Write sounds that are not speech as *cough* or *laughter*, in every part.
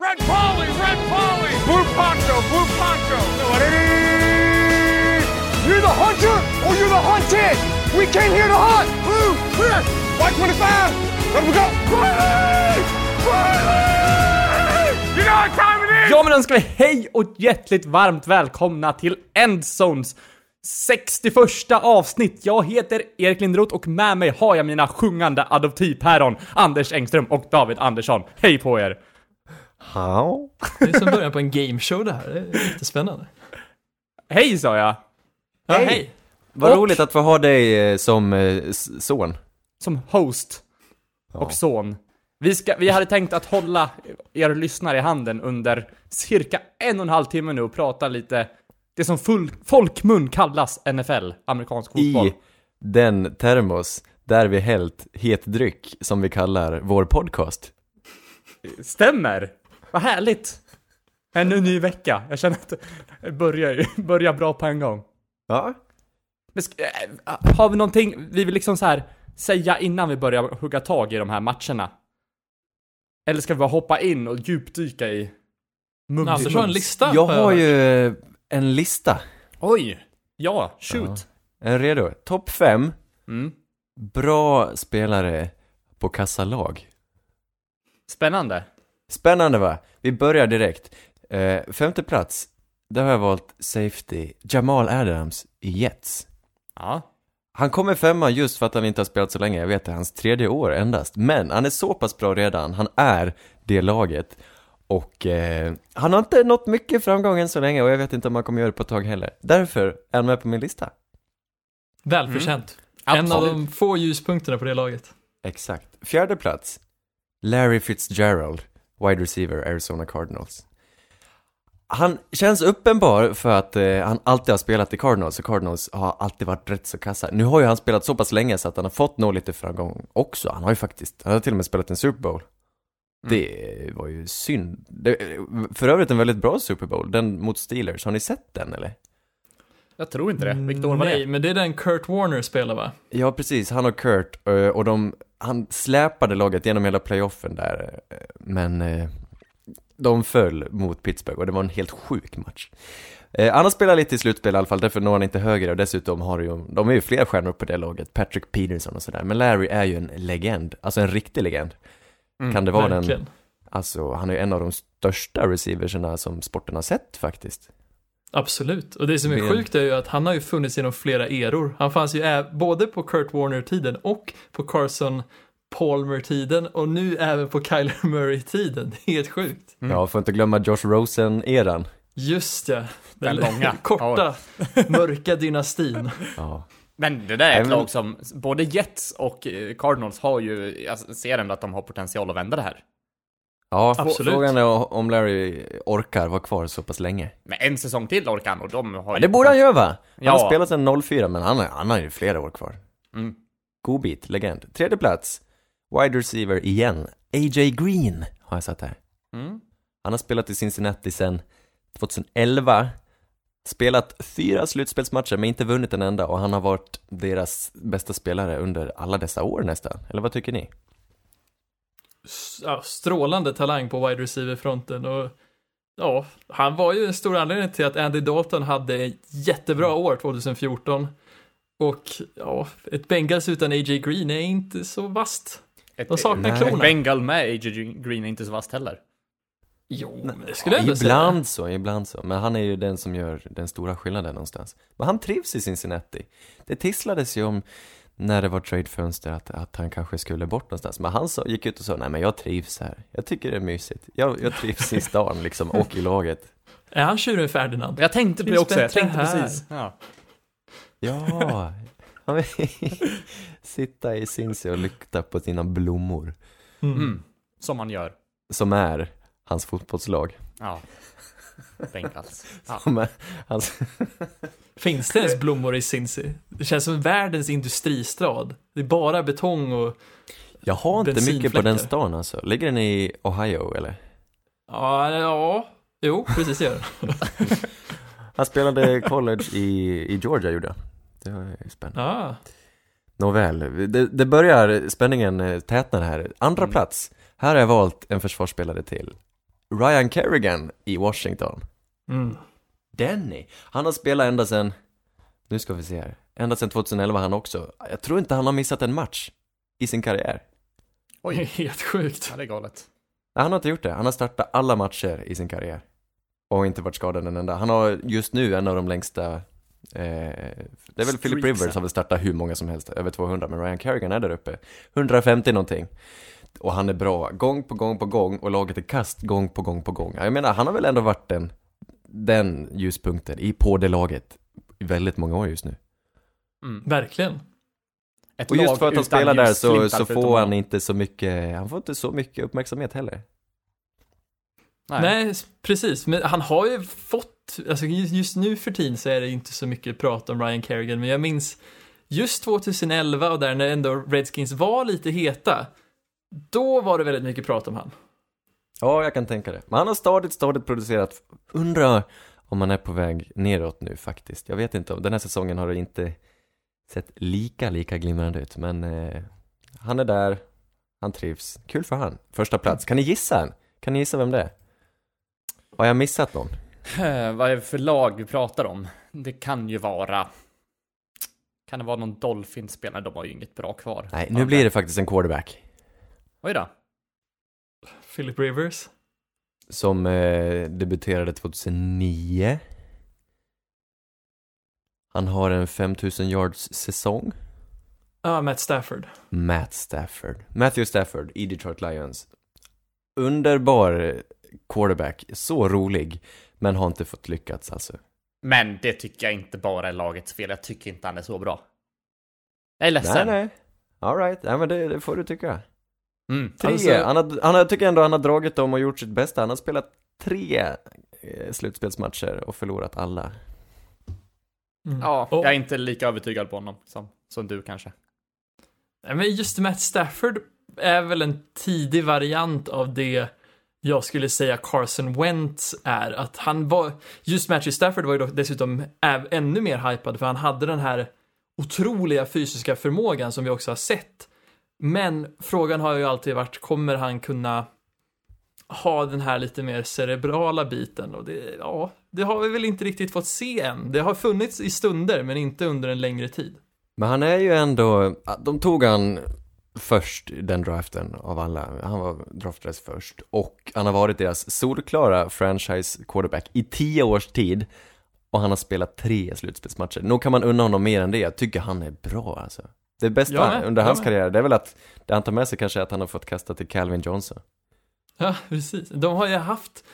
Red Polly, Red Polly, Blue Poncho, Blue Poncho. You're the hunter or you're the hunted! We came here to hunt! Blue, red, white 25! Let we go! Polly, Polly. You know what time it is? Ja men önskar vi hej och hjärtligt varmt välkomna till Endzones 61 avsnitt. Jag heter Erik Lindroth och med mig har jag mina sjungande adoptivpäron Anders Engström och David Andersson. Hej på er! Ja. Det är som början på en gameshow det här, det är jättespännande. Hej sa jag! Ja, Hej. hej! Vad Och- roligt att få ha dig eh, som eh, s- son. Som host och son. Vi, ska, vi hade tänkt att hålla er lyssnare i handen under cirka en och en halv timme nu och prata lite det som full, folkmun kallas NFL, amerikansk fotboll. I den termos där vi hällt het dryck som vi kallar vår podcast. Stämmer! Vad härligt! Ännu en ny vecka. Jag känner att det börjar, börjar bra på en gång. Ja. Men sk- äh, har vi någonting vi vill liksom så här säga innan vi börjar hugga tag i de här matcherna? Eller ska vi bara hoppa in och djupdyka i mums? Anders har en lista. Jag har ju en lista. Oj! Ja, shoot! Är du redo? Topp fem Mm. bra spelare på kassalag. Spännande. Spännande va? Vi börjar direkt. Eh, femte plats, där har jag valt Safety, Jamal Adams i Jets. Ja. Han kommer femma just för att han inte har spelat så länge, jag vet det, hans tredje år endast. Men han är så pass bra redan, han är det laget. Och eh, han har inte nått mycket framgång än så länge och jag vet inte om han kommer göra det på ett tag heller. Därför är han med på min lista. Välförtjänt. En av de få ljuspunkterna på det laget. Exakt. Fjärde plats, Larry Fitzgerald, wide receiver, Arizona Cardinals. Han känns uppenbar för att eh, han alltid har spelat i Cardinals och Cardinals har alltid varit rätt så kassa. Nu har ju han spelat så pass länge så att han har fått nå lite framgång också. Han har ju faktiskt, han har till och med spelat en Super Bowl. Det var ju synd. Det, för övrigt en väldigt bra Super Bowl, den mot Steelers. Har ni sett den eller? Jag tror inte det. Vilket år var Nej, det? men det är den Kurt Warner spelar va? Ja, precis. Han och Kurt eh, och de, han släpade laget genom hela playoffen där, eh, men eh, de föll mot Pittsburgh och det var en helt sjuk match. Eh, Han har spelat lite i slutspel i alla fall, därför når han inte högre och dessutom har ju, de är ju fler stjärnor på det laget, Patrick Peterson och sådär, men Larry är ju en legend, alltså en riktig legend. Mm, kan det vara den, Verkligen. alltså han är ju en av de största receiverserna som sporten har sett faktiskt. Absolut. Och det som är Ben. sjukt är ju att han har ju funnits genom flera eror. Han fanns ju både på Kurt Warner-tiden och på Carson Palmer-tiden och nu även på Kyler *laughs* Murray-tiden. Det är helt sjukt. Mm. Ja, får inte glömma Josh Rosen-eran. Just ja. Den långa. *laughs* korta, *laughs* mörka dynastin. Ja. Men det där är ett lag som, både Jets och eh, Cardinals har ju, jag ser ändå att de har potential att vända det här. Ja, Absolut. frågan är om Larry orkar vara kvar så pass länge. Men en säsong till orkar han och de har Ja, det borde han göra va? Han Ja. har spelat sedan 04 men han, han har ju flera år kvar. Mm. God bit, legend. Tredje plats, wide receiver igen. A.J. Green har jag satt här. Mm. Han har spelat i Cincinnati sedan 2011. Spelat fyra slutspelsmatcher men inte vunnit en enda och han har varit deras bästa spelare under alla dessa år nästan. Eller vad tycker ni? Ja, strålande talang på wide receiver-fronten och ja, han var ju en stor anledning till att Andy Dalton hade ett jättebra år 2014. Och ja, ett Bengals utan A.J. Green är inte så vast. De saknar Nej. Ett klorna. Bengal med A.J. Green är inte så vast heller. Jo, men det skulle jag ändå ibland så, ibland så. Men han är ju den som gör den stora skillnaden någonstans. Men han trivs i Cincinnati. Det tisslades ju om när det var tradefönster att, att han kanske skulle bort någonstans. Men han sa, gick ut och sa, nej men jag trivs här. Jag tycker det är mysigt. Jag, jag trivs i stan liksom, och i laget. *laughs* Är han tjuren Ferdinand? Jag tänkte på det också, jag tänkte här. precis. Ja. Ja, han vill *laughs* sitta i Cincy och lukta på sina blommor. Mm. Som man gör. Som är hans fotbollslag. Ja. Bengals. Ja. Som är hans... Finns det ens blommor i Cincy? Det känns som världens industristad. Det är bara betong och Jag har inte mycket på den stan alltså. Ligger den i Ohio eller? ja, ja, jo, precis gör det. *laughs* Han spelade college i, i Georgia gjorde han. Det var spännande. Ah, Nåväl, det, det börjar, spänningen eh, tätnar här. Andra Mm. plats. Här har jag valt en försvarsspelare till. Ryan Kerrigan i Washington. Mm. Denny, han har spelat ända sedan, nu ska vi se här, ända sedan 2011 han också. Jag tror inte han har missat en match i sin karriär. Oj. *laughs* Helt sjukt. Ja, det är galet. Nej, han har inte gjort det. Han har startat alla matcher i sin karriär. Och inte varit skadad en enda. Han har just nu en av de längsta eh, det är väl Philip. Rivers har väl startat hur många som helst, över 200, men Ryan Kerrigan är där uppe. 150 någonting. Och han är bra, gång på gång på gång, och laget är kast gång på gång på gång. Jag menar, han har väl ändå varit den, den ljuspunkten i på det laget i väldigt många år just nu. Mm. Verkligen. Ett Och just för att han spelar där så, så får han inte så mycket, han får inte så mycket uppmärksamhet heller. Nej. Nej, precis. Men han har ju fått, alltså just just nu för tiden så är det inte så mycket prat om Ryan Kerrigan, men jag minns just 2011 och där när ändå Redskins var lite heta, då var det väldigt mycket prat om han. Ja, jag kan tänka det. Men han har stadigt, stadigt producerat. Undrar om han är på väg neråt nu faktiskt. Jag vet inte, om den här säsongen har det inte sett lika, lika glimrande ut. Men eh, han är där, han trivs. Kul för han. Första plats. Kan ni gissa en? Kan ni gissa vem det är? Har jag missat någon? *laughs* Vad är det för lag vi pratar om? Det kan ju vara... Kan det vara någon Dolphins-spelare? De har ju inget bra kvar. Nej, nu blir det faktiskt en quarterback. Oj då. Philip Rivers. Som eh, debuterade 2009. Han har en 5000 yards säsong. Ja, Matt Stafford. Matt Stafford. Matthew Stafford i Detroit Lions. Underbar quarterback, så rolig, men har inte fått lyckats alltså. Men det tycker jag inte bara är lagets fel. Jag tycker inte han är så bra. Jag är ledsen. Nej, nej. Alright, nej men det, det får du tycka. Mm. Tre, Alltså- han, har, han har, jag tycker ändå han har dragit dem och gjort sitt bästa. Han har spelat tre eh, slutspelsmatcher och förlorat alla. Mm. Ja, Och- jag är inte lika övertygad på honom som, som du kanske. Nej, men just Matt Stafford är väl en tidig variant av det jag skulle säga Carson Wentz är. Att han var, just Matthew Stafford var ju dessutom ännu mer hypad för han hade den här otroliga fysiska förmågan som vi också har sett. Men frågan har ju alltid varit, kommer han kunna ha den här lite mer cerebrala biten? Och det, ja, det har vi väl inte riktigt fått se än. Det har funnits i stunder, men inte under en längre tid. Men han är ju ändå, de tog han först i den draften av alla. Han var draftades först. Och han har varit deras solklara franchise quarterback i tio års tid. Och han har spelat tre slutspelsmatcher. Nog kan man unna honom mer än det. Jag tycker han är bra alltså. Det bästa under hans karriär, det är väl att det han tar med sig kanske är att han har fått kasta till Calvin Johnson. Ja, precis. De har ju haft,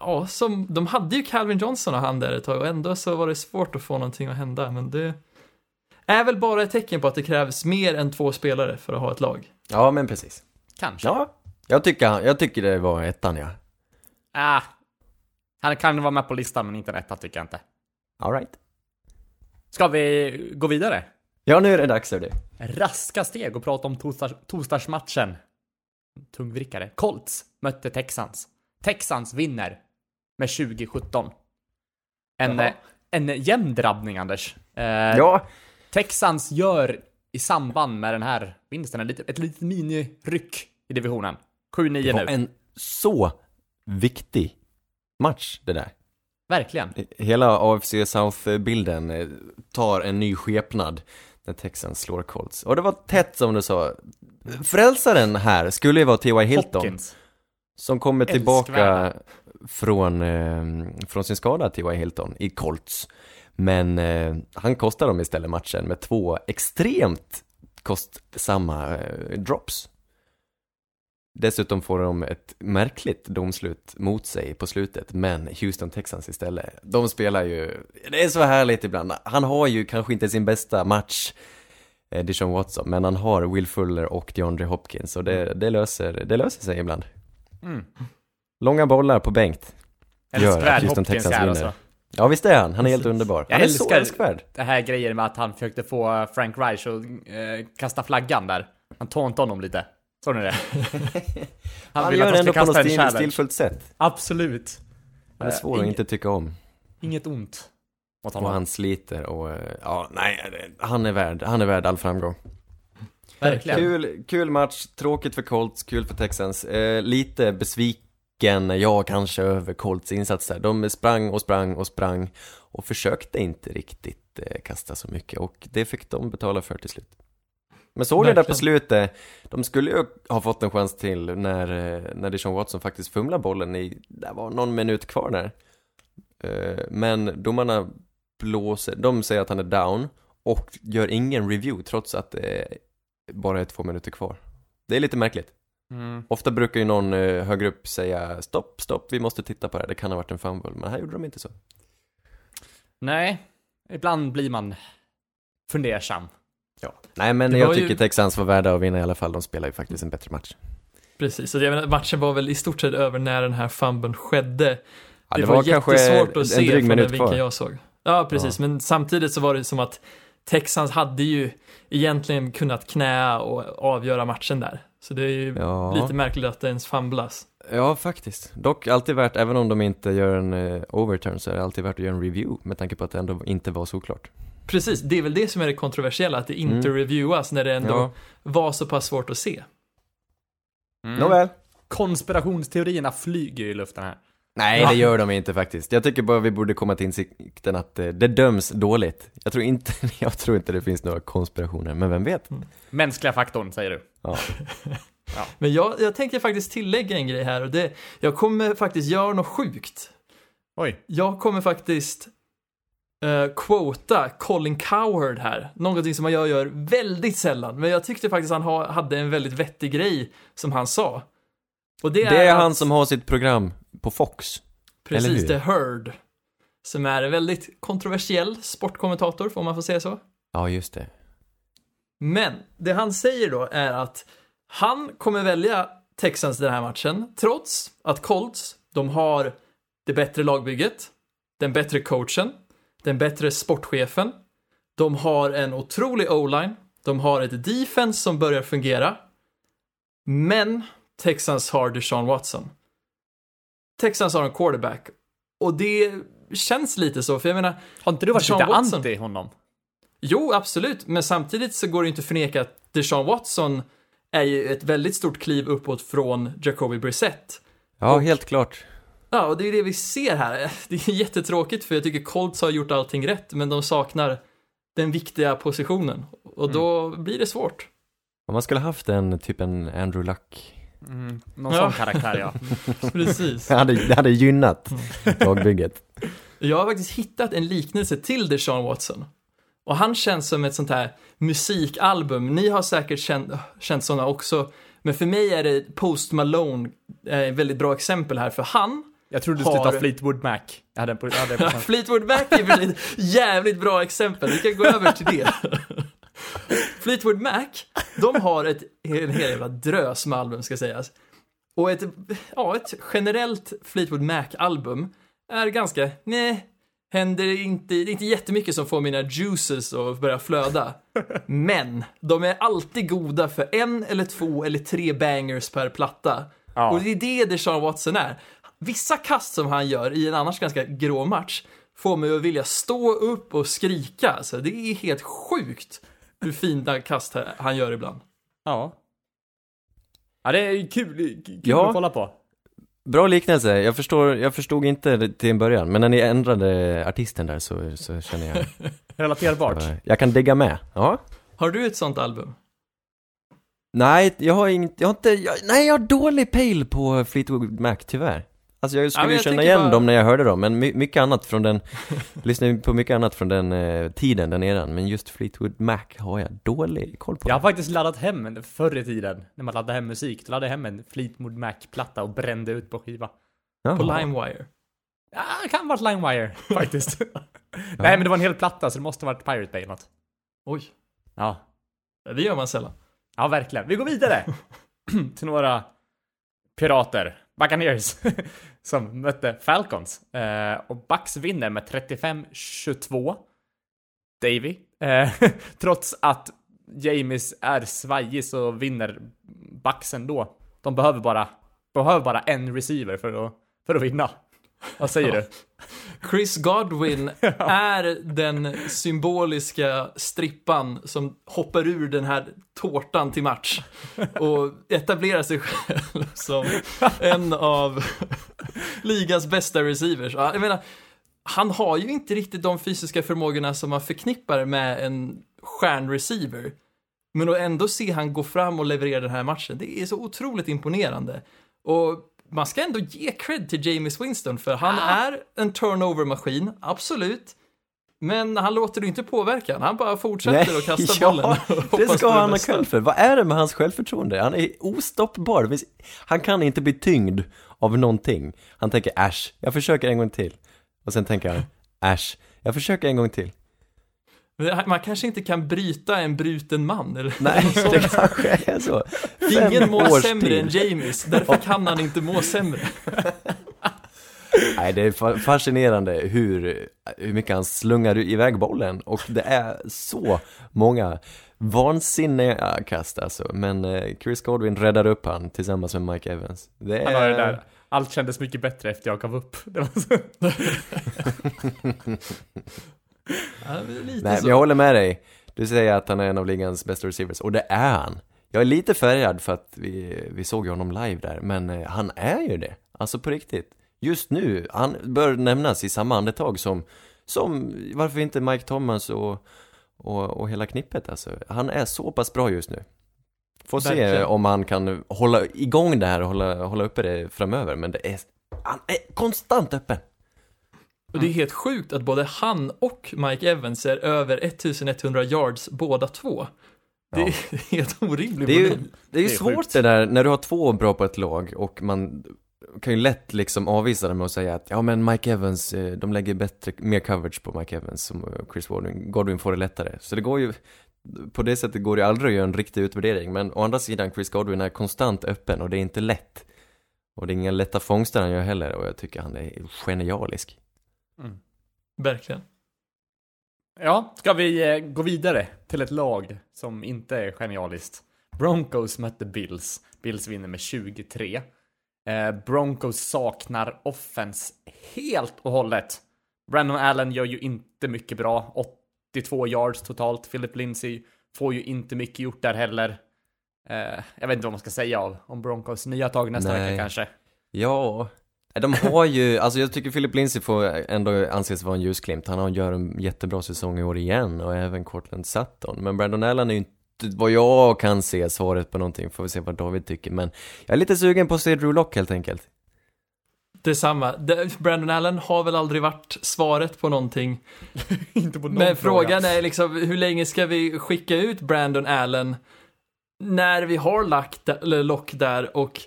ja, som, de hade ju Calvin Johnson och han där ett tag och ändå så var det svårt att få någonting att hända, men det är väl bara ett tecken på att det krävs mer än två spelare för att ha ett lag. Ja, men precis. Kanske. Ja, jag tycker, jag tycker det var ettan ja. Ah, han kan vara med på listan, men inte en etta tycker jag inte. Alright. Ska vi gå vidare? Ja, nu är det dags för det. Raska steg och prata om torsdags, torsdagsmatchen. Tungvrickare. Colts mötte Texans. Texans vinner med 2017. En, Jaha. eh, en jämn drabbning, Anders. Eh, Ja, Texans gör i samband med den här vinsten ett litet, ett litet miniryck i divisionen. 7-9 det var nu. en så viktig match det där. Verkligen. Hela AFC South-bilden eh, tar en ny skepnad när Texans slår Colts. Och det var tätt som du sa. Frälsaren här skulle ju vara T.Y. Hilton, Hopkins. som kommer tillbaka från, eh, från sin skada, T.Y. Hilton, i Colts. Men eh, han kostar dem istället matchen med två extremt kostsamma eh, drops. Dessutom får de ett märkligt domslut mot sig på slutet, men Houston Texans istället, de spelar ju, det är så härligt ibland. Han har ju kanske inte sin bästa match, eh, Deshaun Watson, men han har Will Fuller och DeAndre Hopkins och det, det, löser, det löser sig ibland. Mm. Långa bollar på Bengt. Gör att Houston Hopkins Texans vinner. alltså. Ja visst är han, han är helt underbar. Jag Han är så älskvärd. Det här grejen med att han försökte få Frank Reich att eh, kasta flaggan där. Han tåntade honom lite. Såg ni det? *laughs* Han, vill gör att det de ändå på något stil, stilfullt sätt. Absolut. Han är Eh, svår att ing- inte tycka om. Inget ont mot Och han sliter och, eh, ja, nej, han är värd, han är värd all framgång. Verkligen. Kul, kul match, tråkigt för Colts, kul för Texans. Eh, lite besvik, stycken, ja kanske över Colts insats där. De sprang och sprang och sprang och försökte inte riktigt eh, kasta så mycket och det fick de betala för till slut. Men såg ni där på slutet, de skulle ju ha fått en chans till när, eh, när Deshaun Watson faktiskt fumlade bollen i, det var någon minut kvar där. Eh, Men domarna blåser, de säger att han är down och gör ingen review trots att det bara är två minuter kvar. Det är lite märkligt. Mm. Ofta brukar ju någon eh, högre upp säga stopp, stopp, vi måste titta på det här, det kan ha varit en fumble, men här gjorde de inte så. Nej, ibland blir man fundersam. Nej men Det jag var ju- tycker Texans var värda att vinna i alla fall, de spelar ju faktiskt en bättre match. Precis, så jag menar, matchen var väl i stort sett över när den här fumblen skedde. Ja, det, var, jättesvårt att se från den vinkeln kvar. jag såg. Ja, precis, men samtidigt så var det som att Texans hade ju egentligen kunnat knä och avgöra matchen där. Så det är ju Ja. lite märkligt att det ens fumlas. Ja, faktiskt. Dock alltid värt, även om de inte gör en eh, overturn, så är det alltid värt att göra en review med tanke på att det ändå inte var så klart. Precis, det är väl det som är det kontroversiella, att det inte Mm. reviewas när det ändå Ja. var så pass svårt att se. Mm. Nåväl. Konspirationsteorierna flyger ju i luften här. Nej, det gör de inte faktiskt. Jag tycker bara vi borde komma till insikten att eh, det döms dåligt. Jag tror inte, *laughs* jag tror inte det finns några konspirationer, men vem vet? Mänskliga faktorn, säger du. Ja. *laughs* Men jag, jag tänker faktiskt tillägga en grej här och det, jag kommer faktiskt göra något sjukt. Oj. Jag kommer faktiskt uh, quota Colin Cowherd här. Någonting som jag gör väldigt sällan. Men jag tyckte faktiskt han ha, hade en väldigt vettig grej som han sa. Och det är, Det är att, han som har sitt program på Fox. Precis? The Herd. Som är en väldigt kontroversiell sportkommentator, får man få säga så. Ja, just det. Men det han säger då är att han kommer välja Texans den här matchen, trots att Colts, de har det bättre lagbygget, den bättre coachen, den bättre sportchefen, de har en otrolig o-line, de har ett defense som börjar fungera, men Texans har Deshaun Watson. Texans har en quarterback, och det känns lite så, för jag menar, Har inte du varit Deshaun lite Watson. anti honom? Jo, absolut, men samtidigt så går det inte att förneka att Deshaun Watson är ju ett väldigt stort kliv uppåt från Jacoby Brissett. Ja, Och- helt klart. Ja, och det är det vi ser här. *laughs* Det är jättetråkigt för jag tycker Colts har gjort allting rätt, men de saknar den viktiga positionen. Och då blir det svårt. Om man skulle haft en, typ en Andrew Luck. Mm, någon Ja. sån karaktär, ja. *laughs* Precis. Det hade, det hade gynnat lagbygget. Jag har faktiskt hittat en liknelse till Deshaun Watson. Och han känns som ett sånt här musikalbum. Ni har säkert känt, känt sådana också. Men för mig är det Post Malone eh, ett väldigt bra exempel här. För han, Jag trodde du skulle ta Fleetwood Mac. Jag hade en på, jag hade en på *laughs* Fleetwood Mac är väl ett jävligt bra exempel. Vi kan gå över till det. *laughs* Fleetwood Mac, de har ett, en hel jävla drös med album ska sägas. Och ett, ja, ett generellt Fleetwood Mac-album är ganska, nej, händer inte, det är inte jättemycket som får mina juices att börja flöda. Men, de är alltid goda för en eller två eller tre bangers per platta. Ja. Och det är det Deshaun Watson är. Vissa kast som han gör i en annars ganska grå match får mig att vilja stå upp och skrika. Alltså, det är helt sjukt hur fina kast han gör ibland. Ja. Ja, det är ju kul, kul Ja. att kolla på. Bra liknelse, jag förstår, jag förstod inte till en början, men när ni ändrade artisten där så, så känner jag, *laughs* Relaterbart. jag kan digga med. Ja. Har du ett sånt album? Nej, jag har inget, jag har inte, jag, nej jag har dålig pejl på Fleetwood Mac tyvärr. Alltså jag skulle ju jag känna igen bara- dem när jag hörde dem, men my, mycket annat från den, *laughs* lyssnar ju på mycket annat från den eh, tiden, den eran, men just Fleetwood Mac har jag dålig koll på. Jag har faktiskt laddat hem en förr i tiden, när man laddade hem musik. Då laddade jag hem en Fleetwood Mac-platta och brände ut på skiva. Jaha. På LimeWire? Ja, det kan ha varit LimeWire, *laughs* faktiskt. Nej, men det var en hel platta, så det måste ha varit Pirate Bay eller något. Oj, Ja. det gör man sällan. Ja, verkligen. Vi går vidare *laughs* till några pirater, Buccaneers, som mötte Falcons. Eh, och Bucks vinner med 35-22. Davy. Eh, *laughs* trots att James är svajig så vinner Bucks ändå. De behöver bara, behöver bara en receiver för att, för att vinna. Vad säger du? Chris Godwin *laughs* är den symboliska strippan som hoppar ur den här tårtan till match och etablerar sig själv som en av ligans bästa receivers. Ja, Jag menar, han har ju inte riktigt de fysiska förmågorna som man förknippar med en stjärnreceiver. Men att ändå se han gå fram och leverera den här matchen, det är så otroligt imponerande. Och man ska ändå ge cred till James Winston, för han är en turnover-maskin, absolut. Men han låter det inte påverka, han bara fortsätter att kasta bollen. och det ska han ha cred för. Vad är det med hans självförtroende? Han är ostoppbar. Han kan inte bli tyngd av någonting. Han tänker äsch, jag försöker en gång till. Och sen tänker han, äsch, jag försöker en gång till. Man kanske inte kan bryta en bruten man, eller Nej, *laughs* det kanske är så. Fem Ingen mår sämre tid. än James, därför kan han inte må sämre. *laughs* Nej, det är fa- fascinerande hur, hur mycket han slungar iväg bollen och det är så många vansinniga kast alltså. Men eh, Chris Godwin räddar upp han tillsammans med Mike Evans. Det är... Han har det där. Allt kändes mycket bättre efter jag gav upp. *laughs* Det var så. Nej, men jag håller med dig. Du säger att han är en av ligans bästa receivers, och det är han. Jag är lite färgad för att vi, vi såg ju honom live där, men eh, han är ju det. Alltså på riktigt. Just nu, han bör nämnas i samma andetag som, som varför inte Mike Thomas och, och, och hela knippet alltså. Han är så pass bra just nu. Får se Verkligen. om han kan hålla igång det här och hålla, hålla uppe det framöver, men det är, han är konstant öppen. Och det är helt sjukt att både han och Mike Evans är över 1100 yards båda två. Det Ja. är *laughs* helt orimligt Det är ju, det är ju Det är svårt sjukt. det där, när du har två bra på ett lag och man kan ju lätt liksom avvisa det med att säga att ja men Mike Evans, eh, de lägger bättre, mer coverage på Mike Evans som eh, Chris Godwin, Godwin får det lättare. Så det går ju, på det sättet går det aldrig att göra en riktig utvärdering, men å andra sidan Chris Godwin är konstant öppen och det är inte lätt. Och det är inga lätta fångster han gör heller och jag tycker han är genialisk. Verkligen. Ja, ska vi eh, gå vidare till ett lag som inte är genialiskt? Broncos mötte Bills. Bills vinner med 23. Eh, Broncos saknar offens helt och hållet. Brandon Allen gör ju inte mycket bra. 82 yards totalt. Philip Lindsay får ju inte mycket gjort där heller. Eh, jag vet inte vad man ska säga av om Broncos nya tag nästa Nej. vecka kanske. Ja, de har ju, alltså jag tycker Philip Lindsay får ändå anses vara en ljusglimt. Han har gör en jättebra säsong i år igen och även Cortland Sutton. Men Brandon Allen är ju inte, vad jag kan se, svaret på någonting. Får vi se vad David tycker. Men jag är lite sugen på att se Drew Lock helt enkelt. Detsamma. Det- Brandon Allen har väl aldrig varit svaret på någonting. *laughs* inte på någon Men fråga. frågan är liksom, hur länge ska vi skicka ut Brandon Allen när vi har lagt, eller lock där och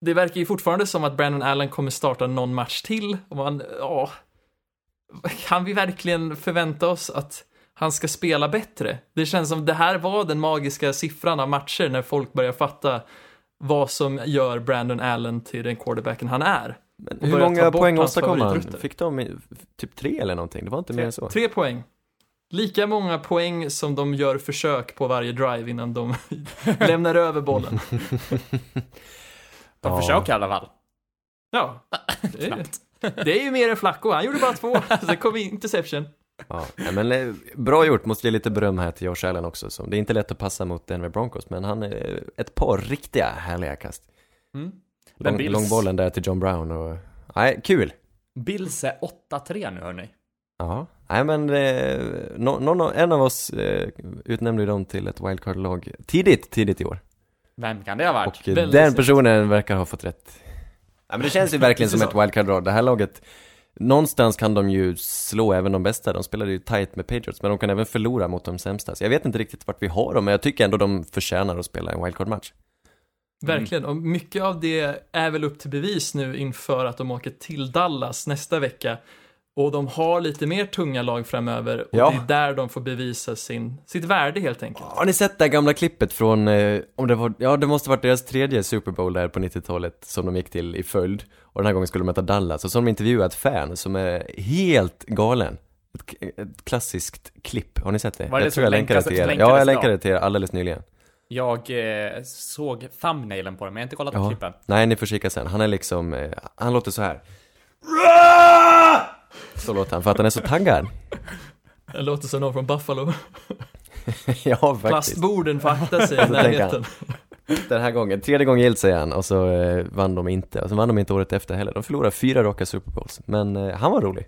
det verkar ju fortfarande som att Brandon Allen kommer starta någon match till och man, ja, kan vi verkligen förvänta oss att han ska spela bättre? Det känns som det här var den magiska siffran av matcher när folk börjar fatta vad som gör Brandon Allen till den quarterbacken han är. Men hur många poäng åstadkom han? Fick de typ tre eller någonting? Det var inte mer än så. Tre poäng. Lika många poäng som de gör försök på varje drive innan de *laughs* lämnar över bollen. *laughs* De Ja. försöker i alla fall. Ja, *laughs* det är, det är ju mer än Flacco. Han gjorde bara två, *laughs* så det kom interception. Ja, men eh, bra gjort, måste ge lite beröm här till Josh Allen också. Så det är inte lätt att passa mot Denver Broncos, men han är ett par riktiga härliga kast. Mm. Lång, Bills- långbollen där till John Brown och, nej, kul! Bills är 8-3 nu hörni. Ja, nej men eh, nå- någon, en av oss eh, utnämnde ju dem till ett wildcard-lag tidigt, tidigt i år. Vem kan det ha varit? Och eh, Väldigt den sent. personen verkar ha fått rätt. Ja men det känns ju *laughs* verkligen som ett så. wildcard-lag. Det här laget, någonstans kan de ju slå även de bästa. De spelade ju tight med Patriots, men de kan även förlora mot de sämsta. Så jag vet inte riktigt vart vi har dem, men jag tycker ändå de förtjänar att spela en wildcard-match. Verkligen, och mycket av det är väl upp till bevis nu inför att de åker till Dallas nästa vecka. Och de har lite mer tunga lag framöver och Ja. det är där de får bevisa sin, sitt värde helt enkelt. Har ni sett det här gamla klippet från, eh, om det var, ja det måste varit deras tredje Super Bowl där på 90-talet som de gick till i följd. Och den här gången skulle de möta Dallas, och så har de intervjuat fan som är helt galen. Ett, ett klassiskt klipp, har ni sett det? Var det jag tror jag länkade till er. Ja, jag länkade till er alldeles nyligen. Jag eh, såg thumbnailen på den, men jag har inte kollat på Ja. klippen. Nej, ni får kika sen. Han är liksom, eh, han låter så här. Så låter han för att han är så taggad. *laughs* Det låter som någon från Buffalo. *laughs* ja, faktiskt. Plastborden får akta sig i *laughs* närheten. Den här gången, tredje gången gillt säger han och så eh, vann de inte. Och så vann de inte året efter heller. De förlorade fyra raka Super Bowls. Men eh, han var rolig.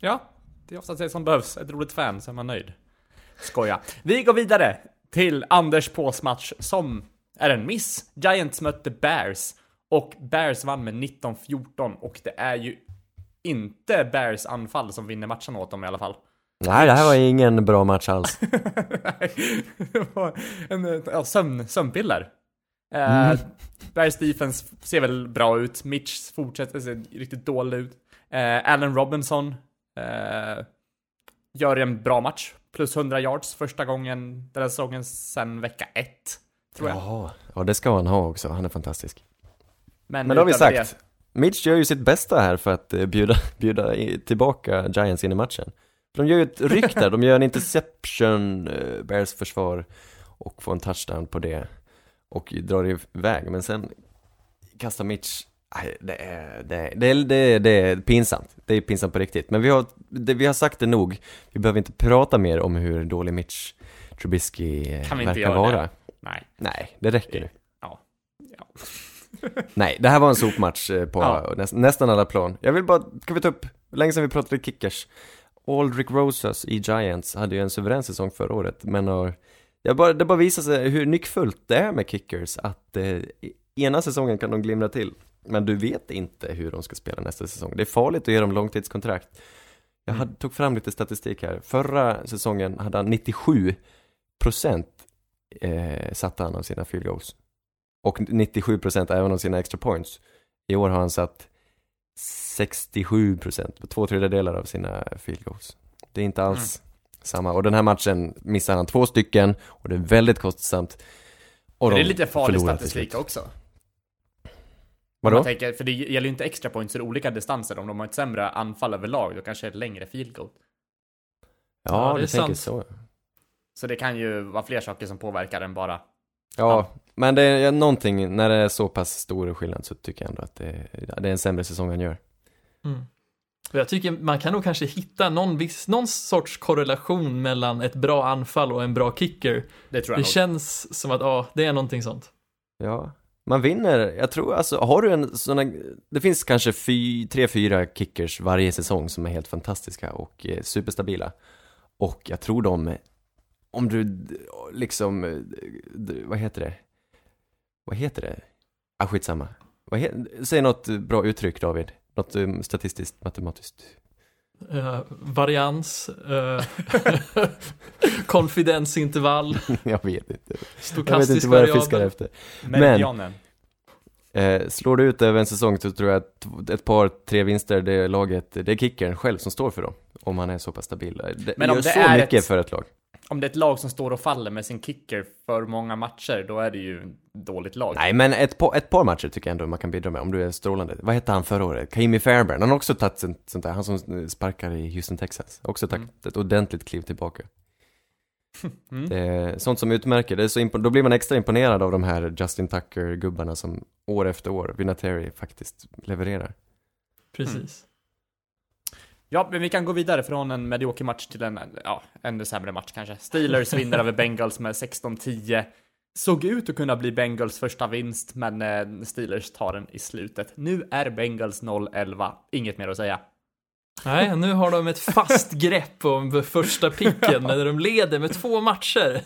Ja, det är ofta det som behövs. Ett roligt fan, så är man nöjd. Skoja. Vi går vidare till Anders Pås match som är en miss. Giants mötte Bears och Bears vann med 19-14 och det är ju inte Bears anfall som vinner matchen åt dem i alla fall. Nej, det här var ingen bra match alls. *laughs* det var en ja, sömn, sömnpiller. Eh, Bears defense ser väl bra ut. Mitch fortsätter se riktigt dålig ut. Eh, Allen Robinson eh, gör en bra match. Plus 100 yards första gången den här säsongen sen vecka 1. Tror jag. Jaha, ja det ska han ha också. Han är fantastisk. Men, Men då har vi sagt, Mitch gör ju sitt bästa här för att eh, bjuda, *laughs* bjuda tillbaka Giants in i matchen. För de gör ju ett ryck där, de gör en interception, eh, Bears försvar, och får en touchdown på det. Och drar iväg, men sen kastar Mitch, det är, det är, det är, det är, det är pinsamt. Det är pinsamt på riktigt. Men vi har, det, vi har sagt det nog, vi behöver inte prata mer om hur dålig Mitch Trubisky eh, Kan vi inte verkar vara. det? Nej. Nej, det räcker nu. Ja. ja. *laughs* Nej, det här var en sopmatch eh, på Ja. näst, nästan alla plan. Jag vill bara, ska vi ta upp, länge sedan vi pratade kickers. Aldrick Rosas i Giants hade ju en suverän säsong förra året, men har, jag bara, det bara visar sig hur nyckfullt det är med kickers, att eh, ena säsongen kan de glimra till, men du vet inte hur de ska spela nästa säsong. Det är farligt att ge dem långtidskontrakt. Jag hade, tog fram lite statistik här. Förra säsongen hade han 97 procent eh, satte han av sina field goals. Och 97 procent även av sina extra points. I år har han satt 67 procent, två tredjedelar av sina field goals. Det är inte alls samma. Och den här matchen missar han två stycken och det är väldigt kostsamt. Och Men det är de lite farlig statistik också. Vadå? Man tänker, för det gäller ju inte extra points för olika distanser. Om de har ett sämre anfall överlag, då kanske det är ett längre field goal. Ja, Ja, det du är tänker sant. så. Så det kan ju vara fler saker som påverkar än bara Ja, men det är någonting, när det är så pass stor skillnad så tycker jag ändå att det, det är en sämre säsong han gör. Mm. Och Jag tycker man kan nog kanske hitta någon, viss, någon sorts korrelation mellan ett bra anfall och en bra kicker. Det tror jag Det nog. känns som att, ja, det är någonting sånt. Ja, man vinner, jag tror alltså, har du en sån här, det finns kanske fy, tre, fyra kickers varje säsong som är helt fantastiska och eh, superstabila. Och jag tror de, om du liksom, eh, vad heter det? Vad heter det? Ah, skitsamma. Vad he- Säg något bra uttryck David. Något um, statistiskt, matematiskt. Uh, varians, uh, *laughs* konfidensintervall, *laughs* jag vet inte. Jag vet inte vad jag fiskar variabel. efter. Medianen. Eh, slår du ut över en säsong så tror jag att ett par, tre vinster, det är laget, det är kickern själv som står för dem. Om han är så pass stabil. Det Men om gör det så är mycket ett- för ett lag. Om det är ett lag som står och faller med sin kicker för många matcher, då är det ju ett dåligt lag. Nej, men ett, par- ett par matcher tycker jag ändå man kan bidra med, om du är strålande. Vad hette han förra året? Kaimi Fairbairn, han har också tagit sånt, sånt där, han som sparkar i Houston, Texas. Också tagit Mm. ett ordentligt kliv tillbaka. *laughs* Mm. Det är sånt som utmärker, det är så impo- då blir man extra imponerad av de här Justin Tucker-gubbarna som år efter år, Vinatieri faktiskt levererar. Precis. Ja, men vi kan gå vidare från en medioker match till en, ja, ännu sämre match kanske. Steelers *laughs* vinner över Bengals med 16-10. Såg ut att kunna bli Bengals första vinst, men eh, Steelers tar den i slutet. Nu är Bengals 0-11. Inget mer att säga. Nej, nu har de ett fast *laughs* grepp om första picken när de leder med två matcher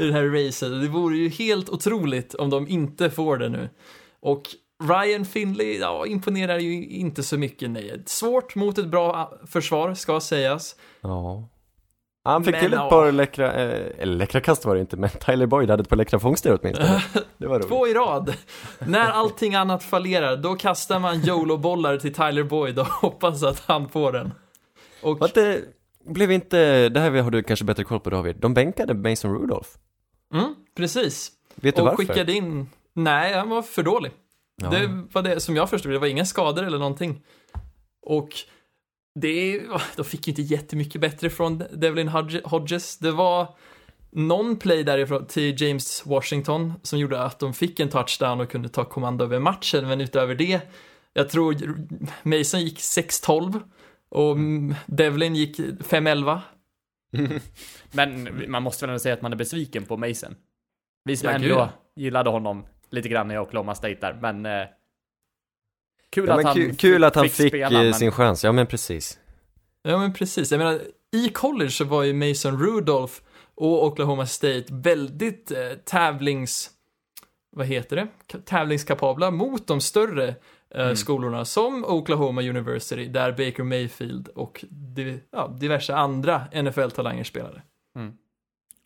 i det här racet. Det vore ju helt otroligt om de inte får det nu. Och Ryan Finley, ja, imponerar ju inte så mycket, nej. Svårt mot ett bra försvar, ska sägas. Ja. Han fick Men, till ett ja. par läckra, eh, läckra kast var det inte, men Tyler Boyd hade ett par läckra fångster åtminstone. *laughs* Det var roligt. Två i rad. När allting annat fallerar, då kastar man YOLO-bollar till Tyler Boyd och hoppas att han får den. Och Var det, blev inte, det här har du kanske bättre koll på David, de bänkade Mason Rudolph. Mm, precis. Vet du och varför? skickade in... Nej, han var för dålig. Ja. Det var det som jag förstod, det var inga skador eller någonting. Och det, *laughs* de fick ju inte jättemycket bättre från Devlin Hodge- Hodges. Det var någon play därifrån till James Washington som gjorde att de fick en touchdown och kunde ta kommando över matchen, men utöver det Jag tror Mason gick 6-12 och mm, Devlin gick 5-11. *laughs* Men man måste väl ändå säga att man är besviken på Mason. Vi som ändå gillade honom lite grann i Oklahoma State där, men... Eh, kul, Ja, att men han kul, att han fick, spela, eh, men- sin chans, ja men precis. Ja men precis, jag menar i college så var ju Mason Rudolph och Oklahoma State väldigt eh, tävlings... Vad heter det? Ka- Tävlingskapabla mot de större eh, skolorna som Oklahoma University där Baker Mayfield och di- ja, diverse andra NFL-talanger spelade.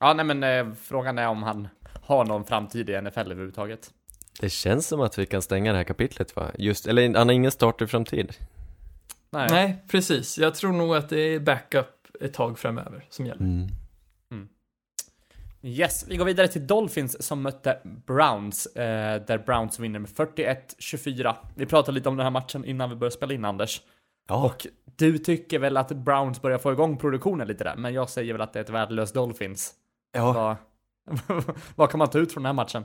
Ja, nej men eh, frågan är om han har någon framtid i NFL överhuvudtaget. Det känns som att vi kan stänga det här kapitlet va? Just, eller han har ingen starterframtid. Nej. Nej, precis. Jag tror nog att det är backup ett tag framöver som gäller. Mm. Yes, vi går vidare till Dolphins som mötte Browns, eh, där Browns vinner med 41-24. Vi pratade lite om den här matchen innan vi började spela in, Anders. Ja, Och du tycker väl att Browns börjar få igång produktionen lite där, men jag säger väl att det är ett värdelöst Dolphins. ja. Vad, *laughs* vad kan man ta ut från den här matchen?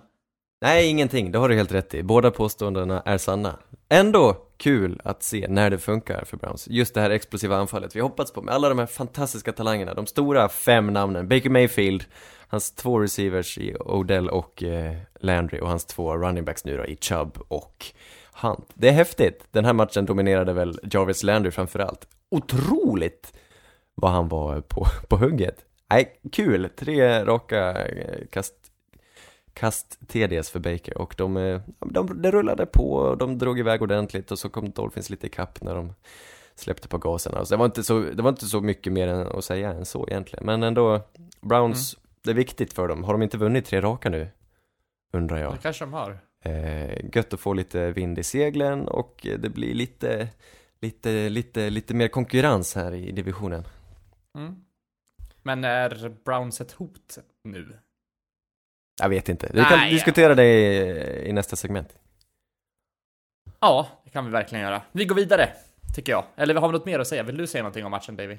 Nej, ingenting. Det har du helt rätt i. Båda påståendena är sanna. Ändå kul att se när det funkar för Browns. Just det här explosiva anfallet vi hoppats på med alla de här fantastiska talangerna. De stora fem namnen. Baker Mayfield, hans två receivers i Odell och eh, Landry och hans två running backs nu då i Chubb och Hunt. Det är häftigt. Den här matchen dominerade väl Jarvis Landry framförallt. Otroligt vad han var på, på hugget. Nej, kul. Tre raka eh, kast kast TDs för Baker och de, eh, de, det rullade på och de drog iväg ordentligt och så kom Dolphins lite ikapp när de släppte på gasen. Alltså det, var inte så, det var inte så mycket mer än att säga än så egentligen. Men ändå, Browns, det är viktigt för dem. Har de inte vunnit tre raka nu? Undrar jag. Det kanske de har. Eh, gött att få lite vind i seglen och det blir lite, lite, lite, lite mer konkurrens här i divisionen. Mm. Men är Browns ett hot nu? Jag vet inte. Vi kan Nej, diskutera det i, i nästa segment. Ja, det kan vi verkligen göra. Vi går vidare, tycker jag. Eller har vi något mer att säga? Vill du säga någonting om matchen, Davy?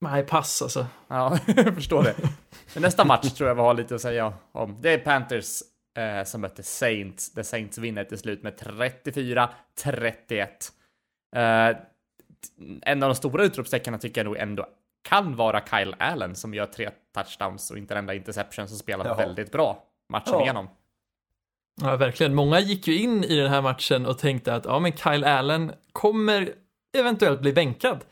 Nej, pass alltså. Ja, *laughs* jag förstår det. Men nästa match tror jag vi har lite att säga om. Det är Panthers eh, som mötte Saints. Där Saints vinner till slut med 34-31. Eh, en av de stora utropstecknen tycker jag nog ändå kan vara Kyle Allen som gör tre touchdowns och inte en enda interception som spelar Ja. väldigt bra matchen Ja. igenom. Ja, verkligen. Många gick ju in i den här matchen och tänkte att ja, men Kyle Allen kommer eventuellt bli bänkad.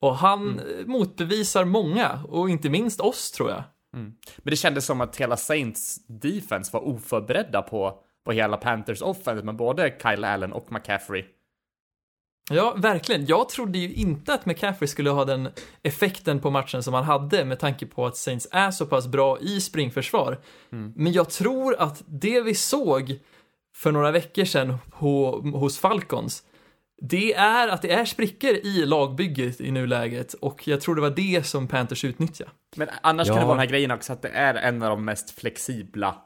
Och han eh, motbevisar många, och inte minst oss tror jag. Men det kändes som att hela Saints defense var oförberedda på, på hela Panthers offense med både Kyle Allen och McCaffrey. Ja, verkligen. Jag trodde ju inte att McCaffrey skulle ha den effekten på matchen som han hade med tanke på att Saints är så pass bra i springförsvar. Men jag tror att det vi såg för några veckor sedan ho, hos Falcons, det är att det är sprickor i lagbygget i nuläget och jag tror det var det som Panthers utnyttjade. Men annars Ja. kan det vara den här grejen också att det är en av de mest flexibla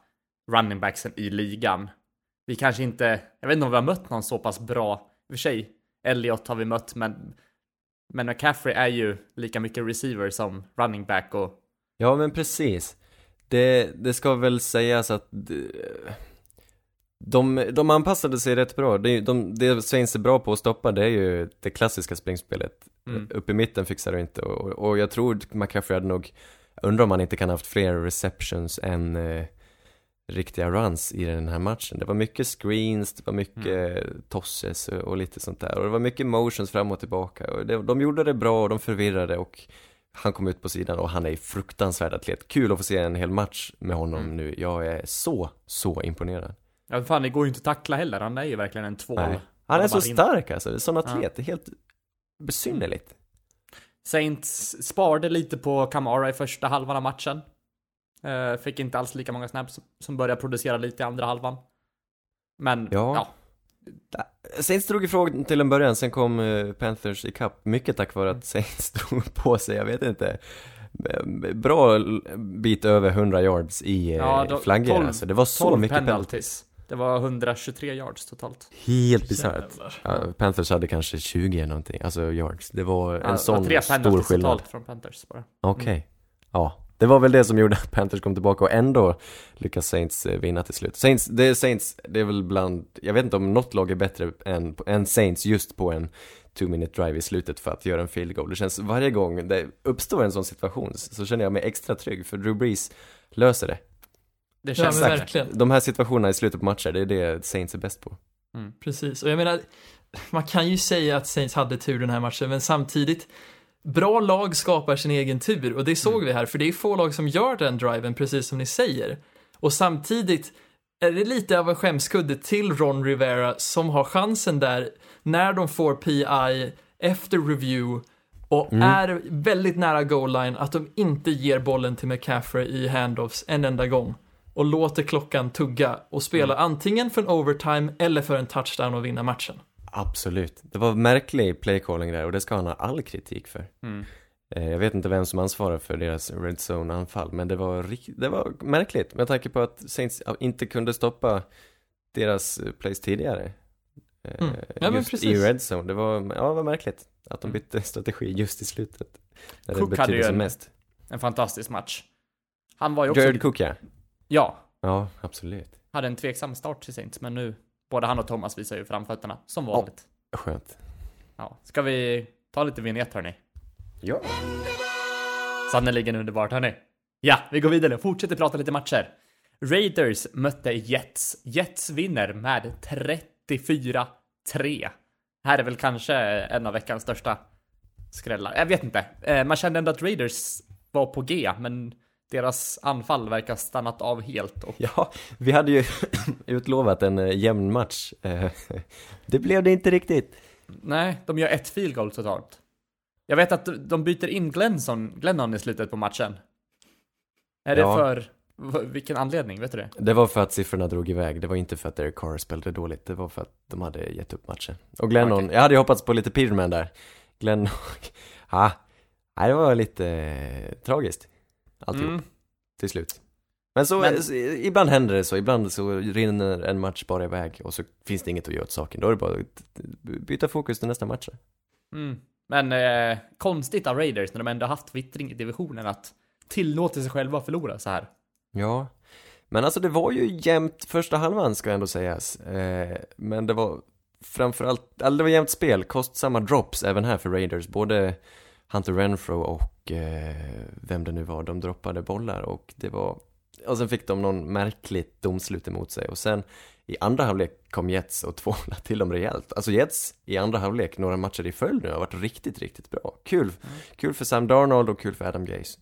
running backsen i ligan. Vi kanske inte, jag vet inte om vi har mött någon så pass bra, i och för sig, Elliot har vi mött, men men McCaffrey är ju lika mycket receiver som running back och Ja men precis. Det, det ska väl sägas att de, de, de anpassade sig rätt bra. Det, de, det Saints är bra på att stoppa det är ju det klassiska springspelet. Mm. Upp i mitten fixar det inte och, och jag tror McCaffrey hade nog, undrar om han inte kan ha haft fler receptions än eh, riktiga runs i den här matchen. Det var mycket screens, det var mycket tosses och, lite sånt där. Och det var mycket motions fram och tillbaka. Och det, de gjorde det bra och de förvirrade och han kom ut på sidan och han är fruktansvärd atlet. Kul att få se en hel match med honom nu. Jag är så, så imponerad. ja fan det går ju inte att tackla heller, han är ju verkligen en tvål. Nej. Han är så stark alltså, sån atlet. Det är helt besynnerligt. Saints sparade lite på Kamara i första halvan av matchen. Eh, fick inte alls lika många snaps som började producera lite i andra halvan. Men Ja. ja, Saints drog ifrån till en början, sen kom eh, Panthers ikapp. Mycket tack vare att Saints *laughs* drog på sig, jag vet inte. eh, Bra bit över 100 yards i eh, Ja, då- flaggor 12 alltså. Det var så 12 mycket penalty. penalties. Det var 123 yards totalt. Helt bisarrt. Ja, Panthers hade kanske 20 eller någonting, alltså yards. Det var en Ja, det var sån tre stor penalties skillnad. totalt från Panthers bara. Okej. Ja. Det var väl det som gjorde att Panthers kom tillbaka och ändå lyckas Saints eh, vinna till slut. Saints, det är Saints, det är väl bland, jag vet inte om något lag är bättre än, än Saints just på en two minute drive i slutet för att göra en field goal. Det känns varje gång det uppstår en sån situation så känner jag mig extra trygg för Drew Brees löser det. Det Ja, känns säkert. verkligen. De här situationerna i slutet på matcher, det är det Saints är bäst på. Precis, och jag menar, man kan ju säga att Saints hade tur den här matchen, men samtidigt, bra lag skapar sin egen tur, och det såg vi här, för det är få lag som gör den driven, precis som ni säger. Och samtidigt är det lite av en skämskudde till Ron Rivera som har chansen där, när de får PI efter review, och är väldigt nära goal line, att de inte ger bollen till McCaffrey i handoffs en enda gång. Och låter klockan tugga och spela antingen för en overtime eller för en touchdown och vinna matchen. Absolut. Det var märklig playcalling där och det ska han ha all kritik för. Mm. Eh, Jag vet inte vem som ansvarar för deras red zone-anfall, men det var, det var märkligt med tanke på att Saints inte kunde stoppa deras eh, plays tidigare. Eh, Mm. Ja, men just precis. i red zone. Det var, ja, det var märkligt att de bytte strategi just i slutet. När det Cook hade betydde ju som en- mest. En fantastisk match. Han var ju också... Jared Cook ja. Ja, Ja, absolut. hade en tveksam start till Saints, men nu, både han och Thomas visar ju framfötterna, som vanligt. Skönt. Ja. Ska vi ta lite vignett hörni? Ja. Sannerligen underbart hörni. Ja, vi går vidare fortsätter prata lite matcher. Raiders mötte Jets. Jets vinner med 34-3. Här är väl kanske en av veckans största skrällar. Jag vet inte. Eh, Man kände ändå att Raiders var på G, men deras anfall verkar stannat av helt. Och Ja, vi hade ju *clears throat* utlovat en eh, jämn match. Eh, *laughs* Det blev det inte riktigt. nej, de gör ett field goal totalt. Jag vet att de byter in Glenson, Glennon i slutet på matchen. Är det Ja. för v- vilken anledning? Vet du det? Det var för att siffrorna drog iväg, det var inte för att Derek Carr spelade dåligt, det var för att de hade gett upp matchen. Och Glennon, Okej. jag hade ju hoppats på lite Peterman där. Glennon, ja, *laughs* nej det var lite eh, tragiskt. Alltihop, Mm. till slut. Men så, Men- ibland händer det så, ibland så rinner en match bara iväg och så finns det inget att göra åt saken. Då är det bara att byta fokus till nästa match. Mm. Men eh, konstigt av Raiders när de ändå haft vittring i divisionen att tillåta sig själva att förlora så här. Ja, men alltså det var ju jämnt första halvan ska ändå sägas. Eh, men det var framförallt, alltså det var jämnt spel, kostsamma drops även här för Raiders. Både Hunter Renfro och eh, vem det nu var, de droppade bollar och det var, och sen fick de någon märkligt domslut emot sig och sen i andra halvlek kom Jets och *laughs* tvålade till dem rejält. Alltså Jets i andra halvlek, några matcher i följd nu, har varit riktigt, riktigt bra. Kul, kul för Sam Darnold och kul för Adam Gase.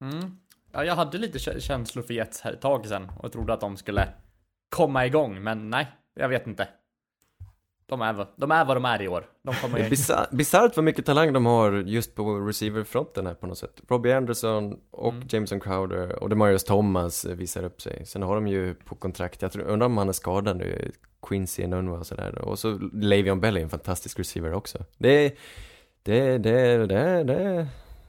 Mm. Ja, jag hade lite kä- känslor för Jets här ett tag sedan och trodde att de skulle komma igång, men nej, jag vet inte. De är, vad- de är vad de är i år. De kommer Det *laughs* är bizar- bisarrt vad mycket talang de har just på receiverfronten här på något sätt. Robbie Anderson och Mm. Jameson Crowder och Demarius Thomas visar upp sig. Sen har de ju på kontrakt, jag tror, undrar om han är skadad nu, Quincy Enunwa och sådär. Och så Le'Veon Bell är en fantastisk receiver också. Det är, det, det, det, det,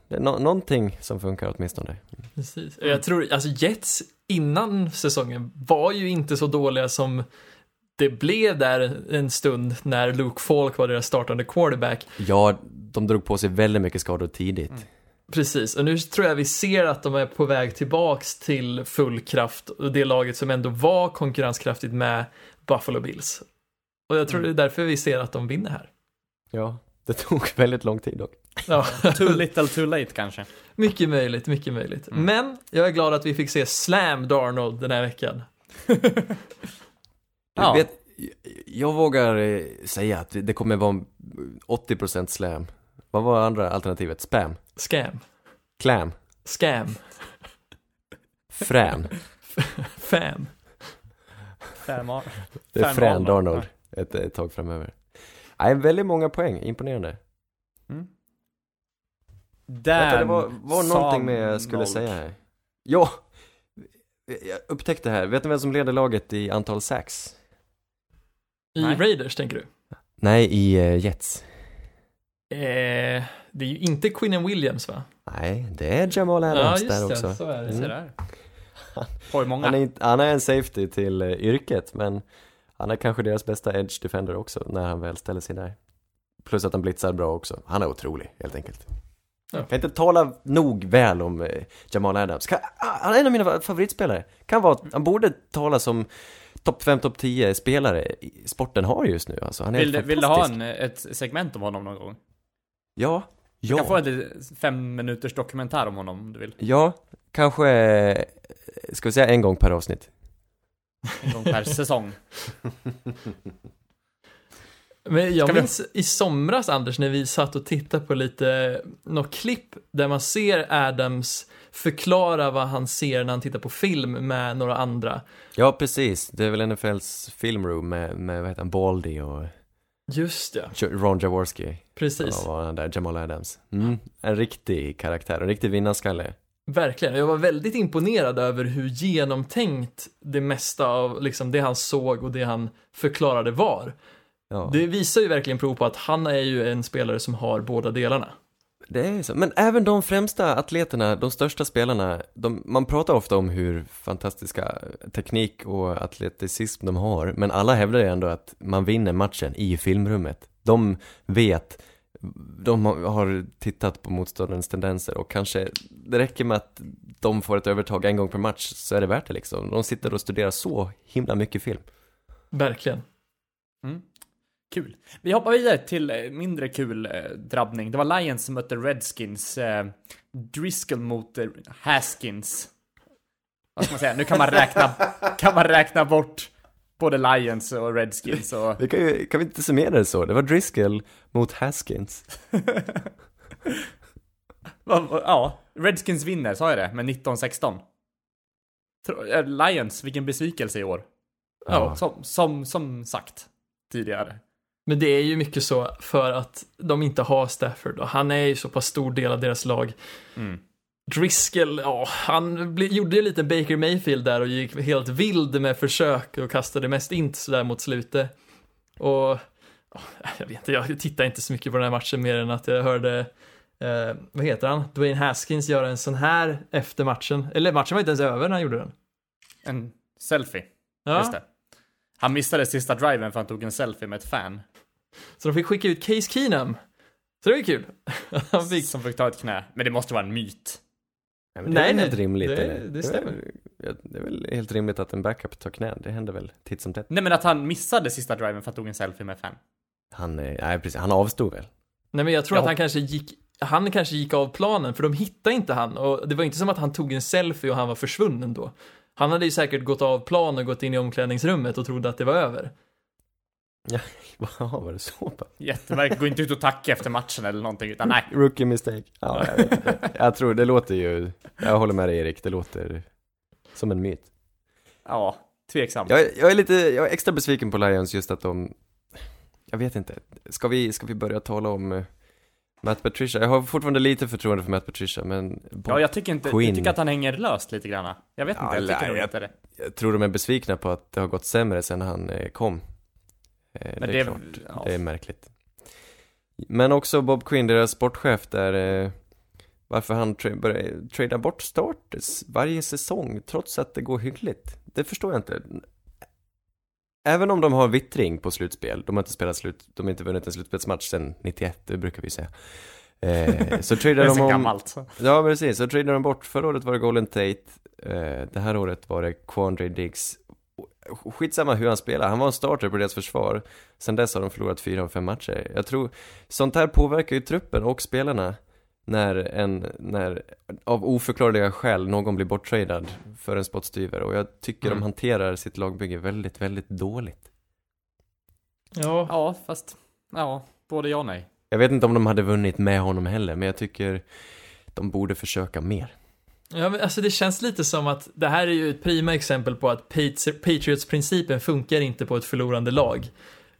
det är nå- någonting som funkar åtminstone. Precis. Jag tror, alltså Jets innan säsongen var ju inte så dåliga som det blev där en stund när Luke Falk var deras startande quarterback. Ja, de drog på sig väldigt mycket skador tidigt. Precis, och nu tror jag vi ser att de är på väg tillbaks till full kraft och det laget som ändå var konkurrenskraftigt med Buffalo Bills. Och jag tror det är därför vi ser att de vinner här. Ja, det tog *laughs* väldigt lång tid dock. Ja, *laughs* too little too late kanske. mycket möjligt, mycket möjligt. Men jag är glad att vi fick se Slam Darnold den här veckan. *laughs* Ja. Vet, jag vågar eh, säga att det kommer vara 80% slam. Vad var andra alternativet? Spam? Scam. Clam? Scam. Frän? Fan. Fem. Det är Frän Darnold. Ett, ett tag framöver. Nej, väldigt många poäng, imponerande. Mm. Vänta, det var, var någonting med jag skulle Nold. säga här. Ja! Jag upptäckte här, vet ni vem som leder laget i antal sacks? I Nej. Raiders tänker du? Nej, i eh, Jets. Eh, det är ju inte Quinnen Williams va? Nej, det är Jamal Adams där också. så är det. Mm. där. *laughs* Många. Han är, han är en safety till eh, yrket, men han är kanske deras bästa edge defender också när han väl ställer sig där. Plus att han blitzar bra också. Han är otrolig, helt enkelt. Ja. Kan inte tala nog väl om eh, Jamal Adams. Kan, han är en av mina favoritspelare. Kan vara, han borde tala som topp 5, topp 10 spelare i sporten har just nu alltså. Han är Vill, du- vill du ha en, ett segment om honom någon gång? Ja, Du kan få ja, en fem minuters dokumentär om honom om du vill. ja, kanske, ska vi säga en gång per avsnitt? En gång per säsong. *laughs* Men jag vi- minns i somras, Anders, när vi satt och tittade på lite, något klipp där man ser Adams förklara vad han ser när han tittar på film med några andra. Ja, precis. Det är väl NFLs filmroom med, med vad heter han, Baldy och Just det, Jo- Ron Jaworski. precis. Ja, var han där, Jamal Adams. Mm, en riktig karaktär, en riktig vinnarskalle. Verkligen. Jag var väldigt imponerad över hur genomtänkt det mesta av liksom, det han såg och det han förklarade var. Ja. Det visar ju verkligen prov på att han är ju en spelare som har båda delarna. Det är så. Men även de främsta atleterna, de största spelarna, de, man pratar ofta om hur fantastiska teknik och atleticism de har, men alla hävdar ju ändå att man vinner matchen i filmrummet. De vet, de har- har tittat på motståndarens tendenser och kanske det räcker med att de får ett övertag en gång per match så är det värt det liksom. De sitter och studerar så himla mycket film. Verkligen. Mm. Kul. Vi hoppar vidare till eh, mindre kul eh, drabbning. Det var Lions som mötte Redskins. Eh, Driscoll mot eh, Haskins. Vad ska man säga? Nu kan man räkna, kan man räkna bort både Lions och Redskins och... Vi kan, ju, kan vi inte summera det så? Det var Driscoll mot Haskins. *laughs* Ja, Redskins vinner, sa jag det? Med 19-16. Tro- eh, Lions, vilken besvikelse i år. Ja. Som, som, som sagt tidigare. Men det är ju mycket så för att de inte har Stafford och han är ju så pass stor del av deras lag. Mm. Driscoll, ja, han bli, gjorde ju lite Baker Mayfield där och gick helt vild med försök och kastade mest int sådär mot slutet. Och, ja, jag vet inte, jag tittar inte så mycket på den här matchen mer än att jag hörde, eh, vad heter han, Dwayne Haskins göra en sån här efter matchen. Eller matchen var inte ens över när han gjorde den. En selfie. Ja, Just det. Han missade sista driven för han tog en selfie med ett fan. så de fick skicka ut Case Keenum. Så det var ju kul. *laughs* han fick, Som fick ta ett knä. Men det måste vara en myt. Nej, men det Nej, är väl nej, helt rimligt det- det är stämmer. väl- Det är väl helt rimligt att en backup tar knä, det händer väl titt som tätt. Nej men att han missade sista driven för att han tog en selfie med fan. Han, eh, nej precis, han avstod väl? Nej men jag tror Ja. att han kanske gick han kanske gick av planen för de hittade inte han och det var inte som att han tog en selfie och han var försvunnen då. Han hade ju säkert gått av plan och gått in i omklädningsrummet och trodde att det var över. Jaha, *laughs* var det så? Jättemärkligt. Gå inte ut och tacka efter matchen eller någonting utan nej. Rookie mistake. Ja, jag, vet inte. jag tror, det låter ju, jag håller med dig Erik, det låter som en myt. Ja, tveksamt. Jag, är- jag är lite, jag är extra besviken på Lions just att de, jag vet inte, ska vi, ska vi börja tala om Matt Patricia? Jag har fortfarande lite förtroende för Matt Patricia, men Bob, Ja, jag tycker inte, jag Quinn. tycker att han hänger löst lite grann. Jag vet Ja, inte, jag tycker nog jag- inte det. jag tror de är besvikna på att det har gått sämre sen han eh, kom. Eh, Men det är det- klart, ja. det är märkligt. Men också Bob Quinn, deras sportchef där, eh, varför han tra- börjar trada bort starters varje säsong trots att det går hyggligt. Det förstår jag inte. Även om de har vittring på slutspel, de har inte spelat slut, de har inte vunnit en slutspelsmatch sedan 91, det brukar vi säga. Eh, så *laughs* tradar de om... gammalt. Ja, precis. Så tradade de bort. Förra året var det Golden Tate. Eh, det här året var det Quandre Diggs. Skitsamma hur han spelar. Han var en starter på deras försvar. Sen dess har de förlorat fyra av fem matcher. Jag tror sånt här påverkar ju truppen och spelarna. När en, när av oförklarliga skäl någon blir borttradad för en spottstyver. Och jag tycker Mm. de hanterar sitt lagbygge väldigt, väldigt dåligt. Ja, Ja, fast, ja, både ja och nej. Jag vet inte om de hade vunnit med honom heller, men jag tycker de borde försöka mer. ja men alltså det känns lite som att det här är ju ett prima exempel på att Patri- Patriots-principen funkar inte på ett förlorande lag.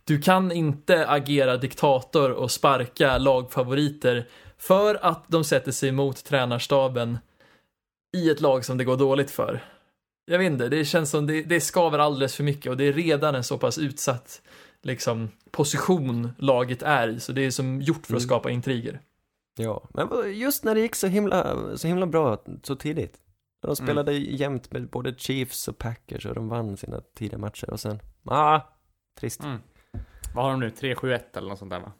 Du kan inte agera diktator och sparka lagfavoriter för att de sätter sig emot tränarstaben i ett lag som det går dåligt för. Jag vet inte, det känns som det, det skaver alldeles för mycket och det är redan en så pass utsatt liksom, position laget är i, så det är som gjort för att Mm. skapa intriger. Ja, men just när det gick så himla, så himla bra så tidigt. De spelade jämt med både Chiefs och Packers och de vann sina tidiga matcher och sen, ah, trist. Mm. Vad har de nu? 3-7-1 eller något sånt där va?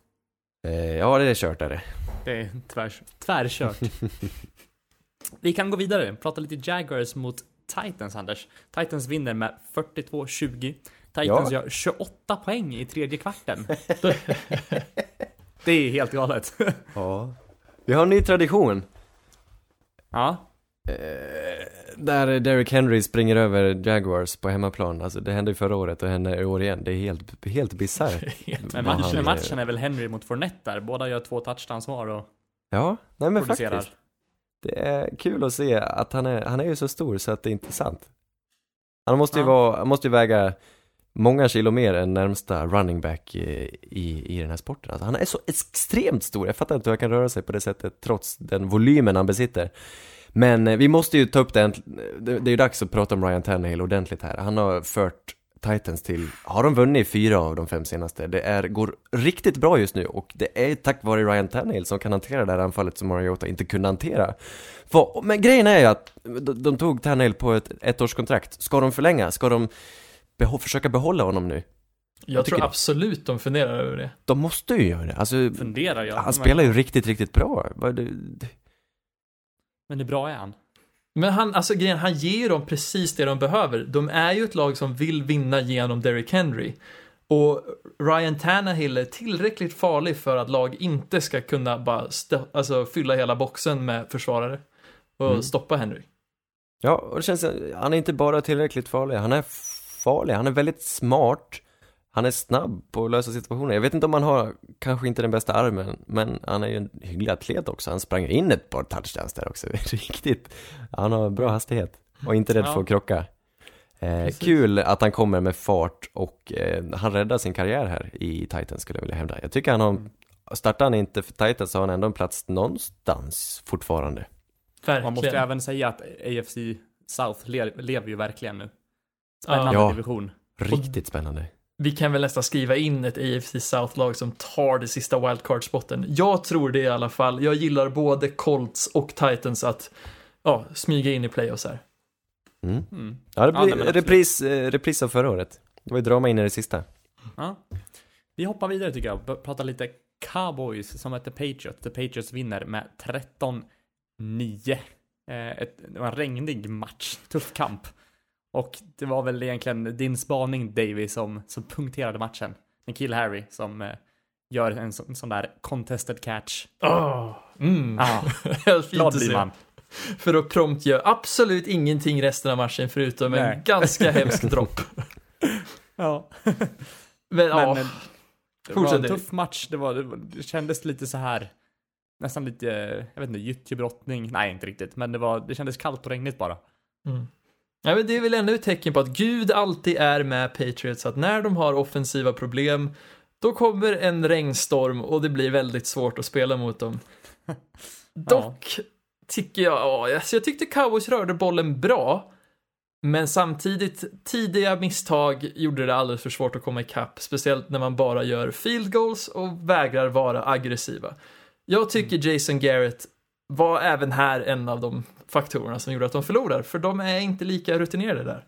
Eh, ja, det är kört är det. Det är tvärs, tvärkört. *laughs* Vi kan gå vidare, prata lite Jaguars mot Titans, Anders. Titans vinner med 42-20. Titans Ja. gör 28 poäng i tredje kvarten. *laughs* det är helt galet. Ja. Vi har en ny tradition. ja, Eh, där Derrick Henry springer över Jaguars på hemmaplan. Alltså det hände ju förra året och hände i år igen. Det är helt, helt bisarrt. *laughs* men matchen, matchen är väl Henry mot Fournette där. Båda gör två touchdowns var och Ja, nej men producerar. faktiskt. Det är kul att se att han är, han är ju så stor så att det är inte sant. Han måste ju Ja. vara, han måste ju väga många kilo mer än närmsta running back i, i, i den här sporten. Alltså, han är så extremt stor, jag fattar inte hur han kan röra sig på det sättet trots den volymen han besitter. Men eh, vi måste ju ta upp det, det, är ju dags att prata om Ryan Tannehill ordentligt här. Han har fört Titans till, har de vunnit fyra av de fem senaste? Det är, går riktigt bra just nu och det är tack vare Ryan Tannehill som kan hantera det här anfallet som Mariota inte kunde hantera. För, men grejen är ju att de, tog Tannehill på ett ettårskontrakt. Ska de förlänga? Ska de beho- försöka behålla honom nu? Jag tycker tror det. absolut de funderar över det. De måste ju göra det. Alltså, funderar jag. han spelar ju riktigt, riktigt bra. Men hur bra är han? Men han, alltså grejen, han ger ju dem precis det de behöver. De är ju ett lag som vill vinna genom Derrick Henry. Och Ryan Tannehill är tillräckligt farlig för att lag inte ska kunna bara alltså, fylla hela boxen med försvarare och Mm. stoppa Henry. Ja, och det känns, han är inte bara tillräckligt farlig, han är farlig, han är väldigt smart, han är snabb på att lösa situationer. Jag vet inte om han har, kanske inte den bästa armen, men han är ju en hygglig atlet också. Han sprang in ett par touchdowns där också, *laughs* riktigt. Han har bra hastighet och inte rädd Ja. för att krocka. Eh, kul att han kommer med fart och eh, han räddar sin karriär här i Titans skulle jag vilja hävda. Jag tycker han har, startar han inte för Titans så har han ändå en plats någonstans fortfarande. Verkligen. Man måste ju även säga att AFC South le lever ju verkligen nu. Spännande Ja. division. Riktigt spännande. Vi kan väl nästan skriva in ett AFC South-lag som tar det sista wildcard-spotten. Jag tror det i alla fall. Jag gillar både Colts och Titans att ja, smyga in i playoffs här. Mm. Mm. Ja, det Ja, blir nej, men absolut. repris, eh, repris av förra året. Det var ju drama in i det sista. Ja. Vi hoppar vidare tycker jag. B- Prata lite Cowboys som heter Patriots. The Patriots vinner med 13-9. Eh, ett, det var en regnig match. Tuff kamp. Och det var väl egentligen din spaning Davy som, som punkterade matchen. En kill Harry som eh, gör en, så, en sån där contested catch. Oh, mm. Ah, *laughs* glad blir man. För att prompt gör absolut ingenting resten av matchen förutom Nej. en *laughs* ganska hemsk dropp. *laughs* Ja. Men, Men eh, det var en tuff match. Det, var, det, var, det kändes lite så här. Nästan lite, eh, jag vet inte, gyttjebrottning. Nej, inte riktigt. Men det, var, det kändes kallt och regnigt bara. Mm. Ja, men det är väl ännu ett tecken på att Gud alltid är med Patriots, att när de har offensiva problem, då kommer en regnstorm och det blir väldigt svårt att spela mot dem. *laughs* Dock tycker jag, ja, alltså jag tyckte Cowboys rörde bollen bra, men samtidigt, tidiga misstag gjorde det alldeles för svårt att komma ikapp, speciellt när man bara gör field goals och vägrar vara aggressiva. Jag tycker Jason Garrett var även här en av de faktorerna som gjorde att de förlorar, för de är inte lika rutinerade där.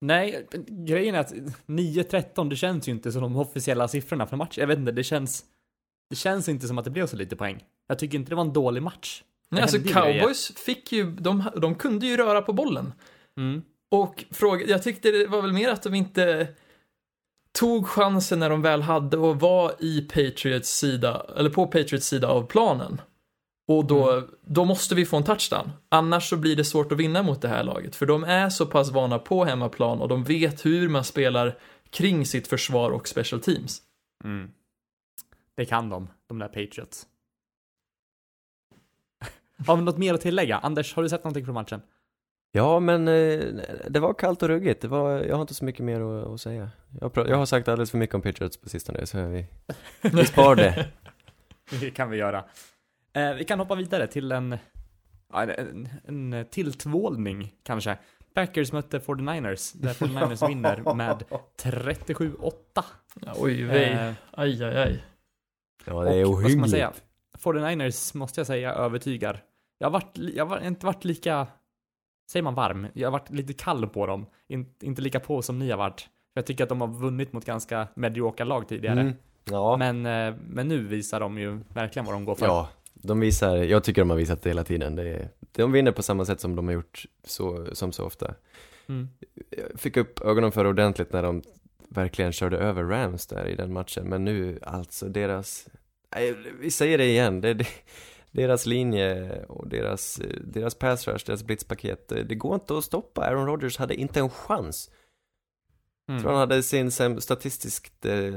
Nej, grejen är att 9-13, det känns ju inte som de officiella siffrorna för match. Jag vet inte, det känns... Det känns inte som att det blev så lite poäng. Jag tycker inte det var en dålig match. Nej, alltså ju grejer. cowboys fick ju, de, de kunde ju röra på bollen. Mm. Och fråga, jag tyckte det var väl mer att de inte tog chansen när de väl hade och var i Patriots sida, eller på Patriots sida av planen. Och då, Mm. då måste vi få en touchdown. Annars så blir det svårt att vinna mot det här laget. För de är så pass vana på hemmaplan och de vet hur man spelar kring sitt försvar och special teams. Mm. Det kan de, de där Patriots. *laughs* Har vi något mer att tillägga? Anders, har du sett någonting från matchen? Ja, men eh, det var kallt och ruggigt. Det var, jag har inte så mycket mer att, att säga. Jag, jag har sagt alldeles för mycket om Patriots på sistone, så vi, vi *laughs* spar det. Det kan vi göra. Eh, vi kan hoppa vidare till en, en, en tilltvålning kanske. Packers mötte 49ers, där 49ers *laughs* vinner med 37-8. Ja, oj, vej. Eh, Aj, aj, aj. Ja, det är och, vad ska man säga? ohyggligt. 49ers måste jag säga övertygar. Jag har, varit, jag har inte varit lika, säger man varm? Jag har varit lite kall på dem. In, inte lika på som ni har varit. För jag tycker att de har vunnit mot ganska mediokra lag tidigare. Mm. Ja. Men, eh, men nu visar de ju verkligen vad de går för. Ja, de visar, jag tycker de har visat det hela tiden. Det, är- de vinner på samma sätt som de har gjort så, som så ofta. Mm. Jag fick upp ögonen för ordentligt när de verkligen körde över Rams där i den matchen. Men nu, alltså deras, nej, vi säger det igen, det, det, deras linje och deras, deras pass rush, deras blitzpaket, det, går inte att stoppa. Aaron Rodgers hade inte en chans. Mm. Jag tror han hade sin statistiskt eh,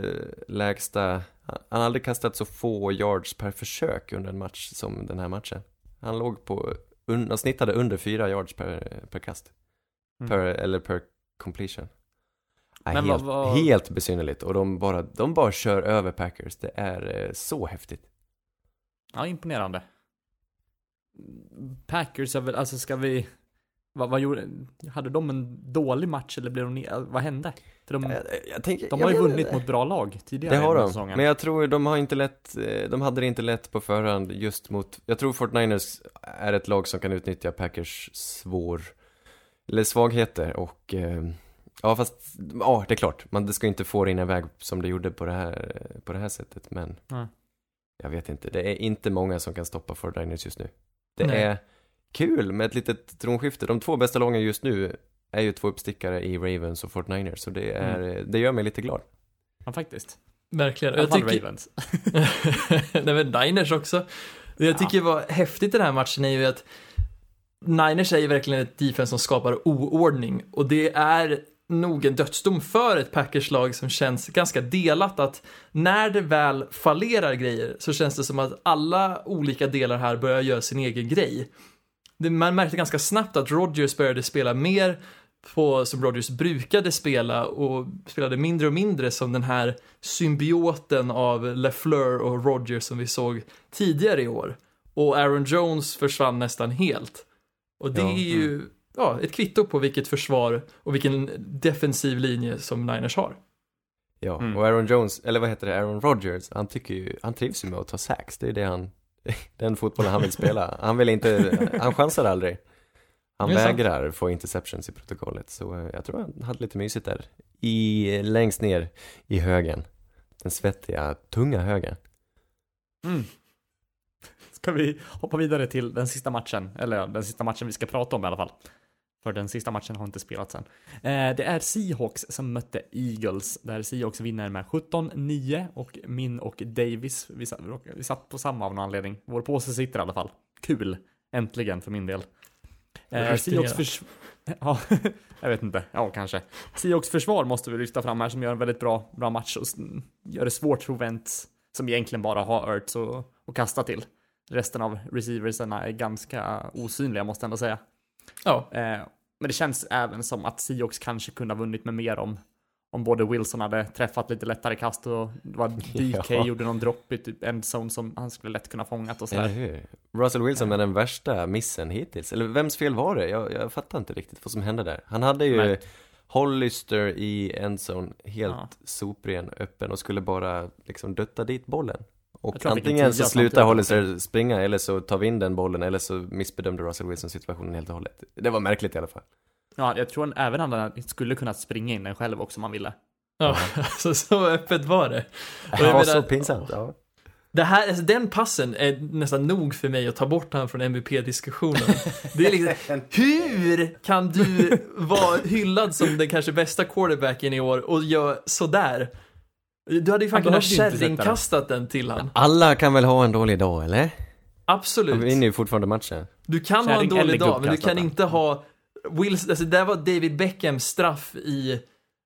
lägsta, han har aldrig kastat så få yards per försök under en match som den här matchen. Han låg på, un, han snittade under fyra yards per, per kast. Mm. Per, eller per completion. Men helt, vad- vad- helt besynnerligt och de bara, de bara kör över Packers. Det är eh, så häftigt. Ja, imponerande. Packers är väl, alltså ska vi... Vad, vad gjorde... Hade de en dålig match eller blev de ner, Vad hände? För de, Jag, jag tänker, de har ju vunnit inte. mot bra lag tidigare Det har de, säsongen. men jag tror de har inte lätt, eh, de hade det inte lätt på förhand just mot, jag tror Fort Niners är ett lag som kan utnyttja Packers svår, eller svagheter och, eh, ja fast, ja det är klart, man det ska inte få rinna iväg som det gjorde på det här, på det här sättet, men Nej. jag vet inte, det är inte många som kan stoppa Fort Niners just nu. Det Nej. är kul med ett litet tronskifte, de två bästa lagen just nu är ju två uppstickare i Ravens och Fort Niners, så det är, Mm. det gör mig lite glad. Ja, faktiskt. Verkligen. Jag tycker, Ravens. *laughs* Nej men Niners också. Det jag tycker var häftigt i den här matchen är ju att Niners är ju verkligen ett defense som skapar oordning och det är nog en dödsdom för ett Packers-lag som känns ganska delat att när det väl fallerar grejer så känns det som att alla olika delar här börjar göra sin egen grej. Man märkte ganska snabbt att Rodgers började spela mer på, som Rodgers brukade spela och spelade mindre och mindre som den här symbioten av LeFleur och Rodgers som vi såg tidigare i år. Och Aaron Jones försvann nästan helt. Och det Ja, är ju ja, ett kvitto på vilket försvar och vilken defensiv linje som Niners har. Ja, Mm. och Aaron Jones, eller vad heter det, Aaron Rodgers, han tycker ju, han trivs ju med att ta sacks, det är det han, *laughs* den fotbollen han vill spela. Han vill inte, han chansar aldrig. Han sant. vägrar få interceptions i protokollet, så eh, jag tror han hade lite mysigt där. I, längst ner i högen. Den svettiga, tunga högen. Mm. Ska vi hoppa vidare till den sista matchen? Eller den sista matchen vi ska prata om i alla fall. För den sista matchen har inte spelats än. Eh, det är Seahawks som mötte Eagles. Där Seahawks vinner med 17-9 och min och Davis, vi satt, vi satt på samma av någon anledning. Vår påse sitter i alla fall. Kul. Äntligen för min del. Eh. Seahawks förs- *laughs* Ja, jag vet inte. Ja, kanske. Seahawks försvar måste vi lyfta fram här som gör en väldigt bra, bra match och gör det svårt för Wentz som egentligen bara har Ertz att att kasta till. Resten av receiversarna är ganska osynliga måste jag ändå säga. Ja, Eh, men det känns även som att Seahawks kanske kunde ha vunnit med mer om, om både Wilson hade träffat lite lättare kast och det var *laughs* DK Ja. gjorde någon dropp i typ endzone som han skulle lätt kunna fångat och sådär. Russell Wilson med den värsta missen hittills. Eller vems fel var det? Jag, jag fattar inte riktigt vad som hände där. Han hade ju Nej. Hollister i endzone helt Ja. sopren, öppen och skulle bara liksom dutta dit bollen. Och antingen så slutar. Hollister springa eller så tar vi in den bollen eller så missbedömde Russell Wilson situationen helt och hållet. Det var märkligt i alla fall. Ja, jag tror även han skulle kunna springa in den själv också om han ville. ja *laughs* alltså, så öppet var det. Och jag Ja, menar- så pinsamt. Ja. Det här, alltså, den passen är nästan nog för mig att ta bort han från MVP-diskussionen. Det är liksom, *laughs* hur kan du vara hyllad som den kanske bästa quarterbacken i år och göra sådär? Du hade ju fan Han kunnat kärringkastat den till han. Alla kan väl ha en dålig dag, eller? Han Absolut. vinner ju fortfarande matchen. Du kan ha en Kärring dålig dag, men du kan inte ha Wills, alltså det där var David Beckhams straff i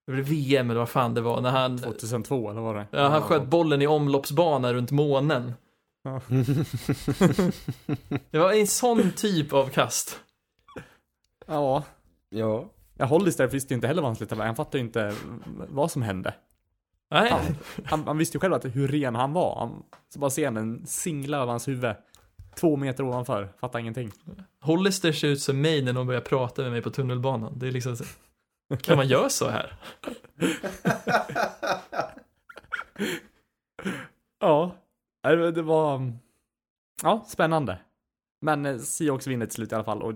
VM eller vad fan det var, när han, 2002 eller vad var det? ja, han sköt bollen i omloppsbana runt månen. Ja. *laughs* Det var en sån typ av kast. Ja. Ja. Ja, Hollister visste ju inte heller vad han skulle ta vägen. Han fattade ju inte vad som hände. Nej, Han, han, han visste ju själv att hur ren han var. Han, så bara ser han en singla över hans huvud. Två meter ovanför. Fattar ingenting. Hollister ser ut som mig när någon börjar prata med mig på tunnelbanan. Det är liksom så, kan man göra så här? *laughs* Ja. Det var... Ja, spännande. Men eh, Seahawks vinner till slut i alla fall. Och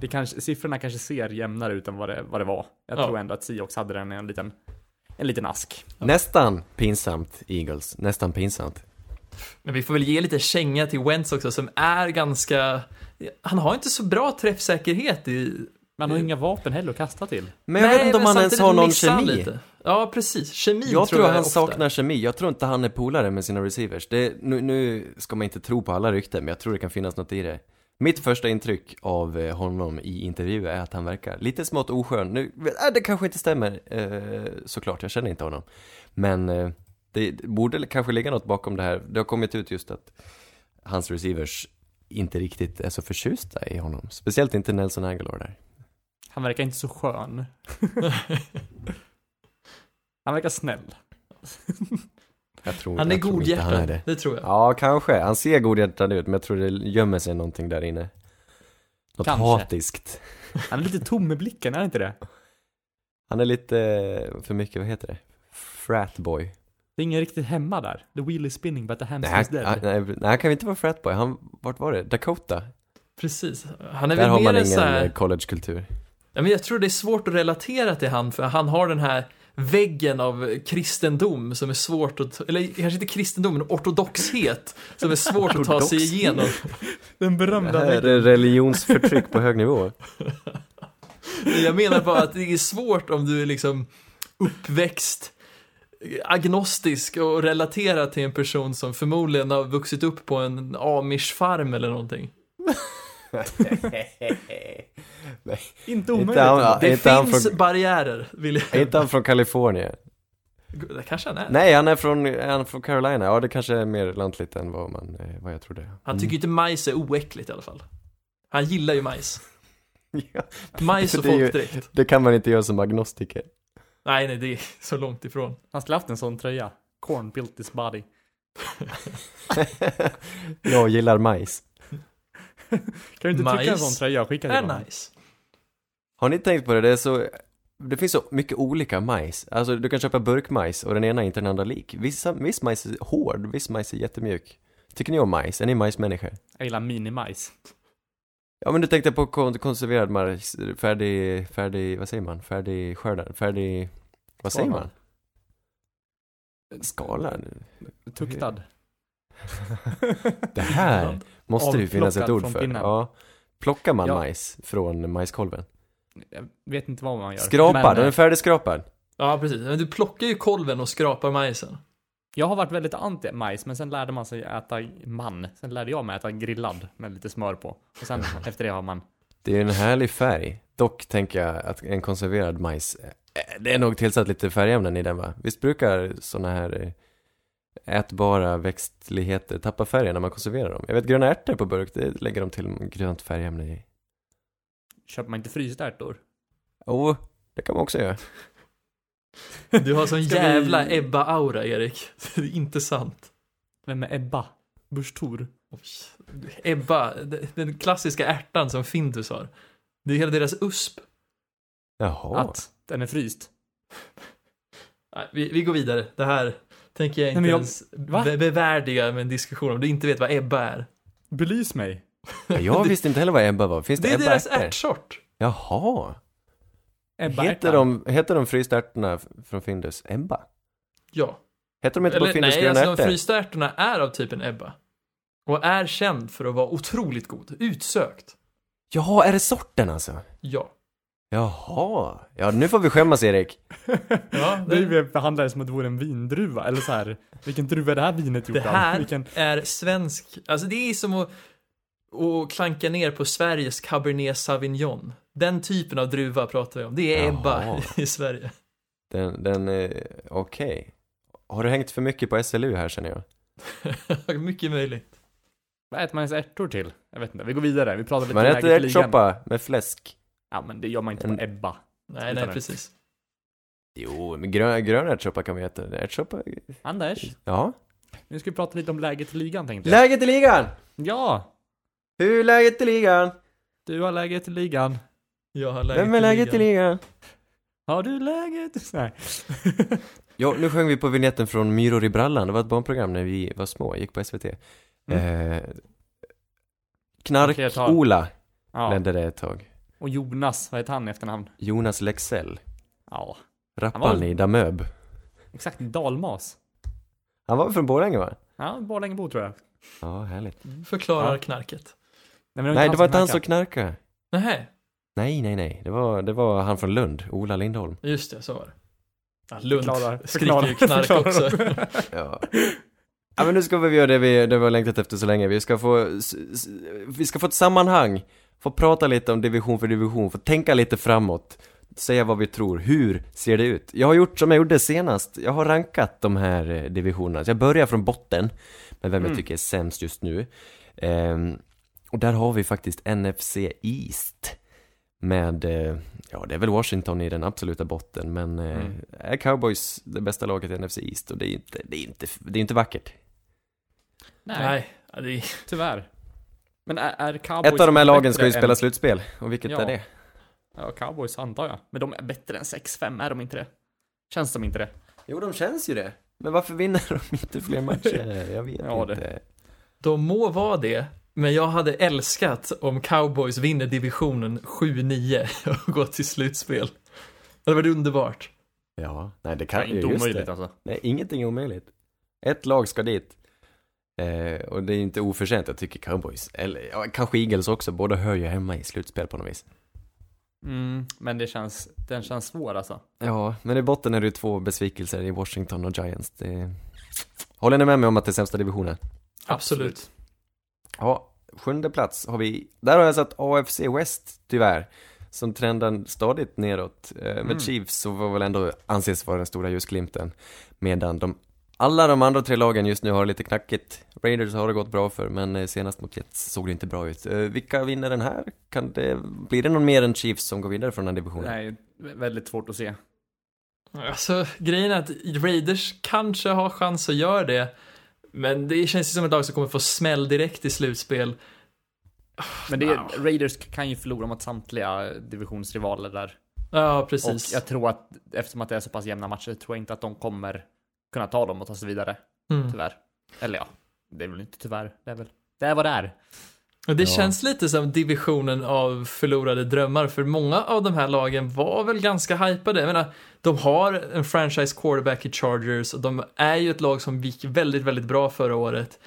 det kanske, siffrorna kanske ser jämnare ut än vad det, vad det var. Jag Ja. tror ändå att Seahawks hade den en liten en liten ask. Nästan pinsamt, Eagles. Nästan pinsamt. Men vi får väl ge lite känga till Wentz också som är ganska, han har inte så bra träffsäkerhet i... Man har inga vapen heller att kasta till. Men jag vet inte om han ens har någon han kemi. lite. Ja, precis. Kemin Jag tror, jag han ofta. saknar kemi. Jag tror inte han är polare med sina receivers. Det, nu, nu ska man inte tro på alla rykten, men jag tror det kan finnas något i det. Mitt första intryck av eh, honom i intervjuer är att han verkar lite smått oskön. Nu, äh, det kanske inte stämmer, eh, såklart, jag känner inte honom. Men eh, det, det borde kanske ligga något bakom det här. Det har kommit ut just att hans receivers inte riktigt är så förtjusta i honom. Speciellt inte Nelson Aguilar där. Han verkar inte så skön. *laughs* han verkar snäll. Jag tror, Han är han godhjärtad, det. det tror jag. Ja, kanske. Han ser godhjärtad ut, men jag tror det gömmer sig någonting där inne. Något Kanske. hatiskt. Han är lite tom med blicken, är det inte det? Han är lite för mycket, vad heter det? Fratboy. Det är ingen riktigt hemma där. The wheel is spinning but the Nej, hamster is dead. nej, nej, nej, han kan inte vara fratboy. Han, vart var det? Dakota? Precis. Han är Där väl har man en ingen här... eh, collegekultur. Ja, men jag tror det är svårt att relatera till han, för han har den här väggen av kristendom som är svårt att, eller kanske inte kristendom, men ortodoxhet som är svårt att ta sig igenom. Den Det berömda här väggen. är religionsförtryck på hög nivå. Jag menar bara att det är svårt om du är liksom uppväxt agnostisk och relaterar till en person som förmodligen har vuxit upp på en amish-farm eller någonting. Inte Inte omöjligt. han- ändå. Det inte han finns från- barriärer, vill jag... Är inte han från Kalifornien? Det kanske han är. Nej, han är från, är han från Carolina. Ja, det kanske är mer lantligt än vad, man, eh, vad jag trodde. Han tycker ju inte majs är oäckligt i alla fall. Han gillar ju majs. *laughs* Ja, Majs och Det är ju- folkdräkt. det kan man inte göra som agnostiker. Nej, nej, det är så långt ifrån. Han skulle haft en sån tröja. Corn built this body. *laughs* Jag gillar majs. *laughs* Kan du inte trycka en Majs sån tröja och skicka till Är honom? nice. Har ni tänkt på det? Det är så, det finns så mycket olika majs. Alltså du kan köpa burkmajs och den ena är inte den andra lik. Vissa, viss majs är hård, viss majs är jättemjuk. Tycker ni om majs? Är ni majsmänniskor? Jag gillar minimajs. Ja men du tänkte på kon- konserverad majs, färdig, färdig, vad säger man? Färdig skördad, färdig, vad säger Skalad. man? Skalad? Tuktad. *laughs* Det här måste det ju finnas ett ord för. pinnen. Ja. Plockar man Ja. majs från majskolven? Jag vet inte vad man gör. Skrapad, Men, den är eh, färdigskrapad. Ja, precis. Men du plockar ju kolven och skrapar majsen. Jag har varit väldigt anti majs, men sen lärde man sig äta man. Sen lärde jag mig äta grillad med lite smör på. Och sen *laughs* efter det har man... Det är en härlig färg. Dock tänker jag att en konserverad majs, eh, det är nog tillsatt lite färgämnen i den va? Visst brukar såna här eh, ätbara växtligheter tappa färgen när man konserverar dem? Jag vet gröna ärtor på burk, det lägger de till grönt färgämne i. Köper man inte frysta-ärtor? Oh, det kan man också göra. Du har sån Ska vi- jävla Ebba-aura, Erik. Det är inte sant. Vem är Ebba? Busch Thor? Oj. Ebba, den klassiska ärtan som Findus har. Det är hela deras USP. Jaha. Att den är fryst? Nej, vi, vi går vidare. Det här tänker jag inte Nej, men jag- ens be- bevärdiga med en diskussion om du inte vet vad Ebba är. Belys mig. Jag *laughs* visste inte heller vad Ebba var. Finns det, Det är deras ärtsort. Jaha. Ebba Heter de, heter de frysta ärtorna från Findus Ebba? Ja. Heter de inte bara Eller Findus nej, alltså de frysta ärtorna är av typen Ebba. Och är känd för att vara otroligt god. Utsökt. Jaha, är det sorten alltså? Ja. Jaha. Ja, nu får vi skämmas Erik. *laughs* ja Det ju behandlar det som att det vore en vindruva, eller så här. Vilken druva är det här vinet gjort det här av? Vilken... är svensk. Alltså det är som att, att klanka ner på Sveriges Cabernet Sauvignon. Den typen av druva pratar vi om. Det är Ebba Jaha. *laughs* i Sverige. Den, den, okej. Har du hängt för mycket på SLU här känner jag? *laughs* Mycket möjligt. Vad äter man ens ärtor till? Jag vet inte, vi går vidare. Vi pratar lite Man om äter ärtsoppa med fläsk. Ja, men det gör man inte på en En- Ebba. Nej, nej, precis. Jo, men grön, grön ärtsoppa kan vi äta. Ärtsoppa, Anders, ja. nu ska vi prata lite om läget i ligan tänkte jag. Läget i ligan! Ja! Hur är läget i ligan? Du har läget i ligan. Jag har läget Vem är läget i ligan? Har du läget? *laughs* Nej. *laughs* Ja, nu sjöng vi på vignetten från Myror i brallan. Det var ett barnprogram när vi var små, gick på SVT. Mm. Eh, Knark-Ola Ja. det ett tag. Och Jonas, vad heter han i efternamn? Jonas Lexell. Ja. Rapparen var- i Damöb. Exakt, dalmas. Han var väl från Borlänge va? Ja, Borlängebo tror jag. Ja, härligt. Förklarar Ja. knarket. men Nej, det var inte han som knarkade. Nej, Nej, nej, nej. Det var, det var han från Lund, Ola Lindholm. just det, så var det. Ja, Lund Förklarar- skriker ju knark också. *laughs* Ja. Ja men nu ska vi göra det vi, det vi har längtat efter så länge. Vi ska få, vi ska få ett sammanhang. Få prata lite om division för division, få tänka lite framåt. Säga vad vi tror, hur ser det ut? Jag har gjort som jag gjorde senast, jag har rankat de här eh, divisionerna. Så jag börjar från botten, med vem jag Mm. tycker är sämst just nu. Ehm, och där har vi faktiskt NFC East. Med, eh, ja det är väl Washington i den absoluta botten, men eh, Mm. är Cowboys det bästa laget i NFC East? Och det är inte, det är inte, det är inte vackert. Nej, Nej, ja, det är... tyvärr. Men är, är cowboys Ett av de här lagen ska ju spela än- slutspel, och vilket Ja. är det? Ja, cowboys antar jag. Men de är bättre än 6-5, är de inte det? Känns de inte det? Jo, de känns ju det. Men varför vinner de inte fler matcher? *laughs* Jag vet Ja, det- inte. De må vara det, men jag hade älskat om cowboys vinner divisionen 7-9 *laughs* och går till slutspel. Det hade varit underbart. Ja, nej det kan ju, inte just omöjligt det. alltså. Nej, ingenting är omöjligt. Ett lag ska dit. Eh, och det är inte oförtjänt, jag tycker cowboys. Eller ja, kanske Eagles också, båda hör ju hemma i slutspel på något vis. Mm, men det känns, den känns svår alltså. Ja, men i botten är det ju två besvikelser i Washington och Giants. Det... Håller ni med mig om att det är sämsta divisionen? Absolut. Ja, sjunde plats har vi, där har jag satt AFC West tyvärr, som trendar stadigt neråt. Eh, Med Mm. Chiefs så var väl ändå anses vara den stora ljusglimten, medan de alla de andra tre lagen just nu har det lite knackigt. Raiders har det gått bra för, men eh, senast mot Jets såg det inte bra ut. Eh, Vilka vinner den här? Kan det, blir det någon mer än Chiefs som går vidare från den här divisionen? Nej, väldigt svårt att se. Alltså, grejen är att Raiders kanske har chans att göra det, men det känns ju som ett lag som kommer få smäll direkt i slutspel. Men det Wow. Raiders kan ju förlora mot samtliga divisionsrivaler där. Ja, Och precis. jag tror att, eftersom att det är så pass jämna matcher, tror jag inte att de kommer kunna ta dem och ta sig vidare. Mm. Tyvärr. Eller ja, det är väl inte tyvärr. Det är väl, det är vad det är. Och det Ja. känns lite som divisionen av förlorade drömmar, för många av de här lagen var väl ganska hypade. Jag menar, de har en franchise quarterback i Chargers och de är ju ett lag som gick väldigt, väldigt bra förra året.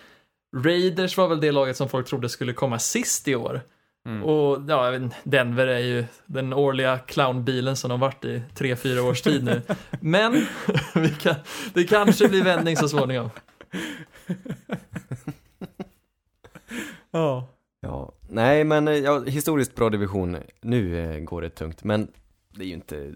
Raiders var väl det laget som folk trodde skulle komma sist i år. Mm. Och ja, Denver är ju den årliga clownbilen som de varit i tre, fyra års tid nu. *laughs* Men vi kan, det kanske blir vändning så småningom. *laughs* Ja. Ja, nej men ja, historiskt bra division. Nu eh, går det tungt, men det är ju inte,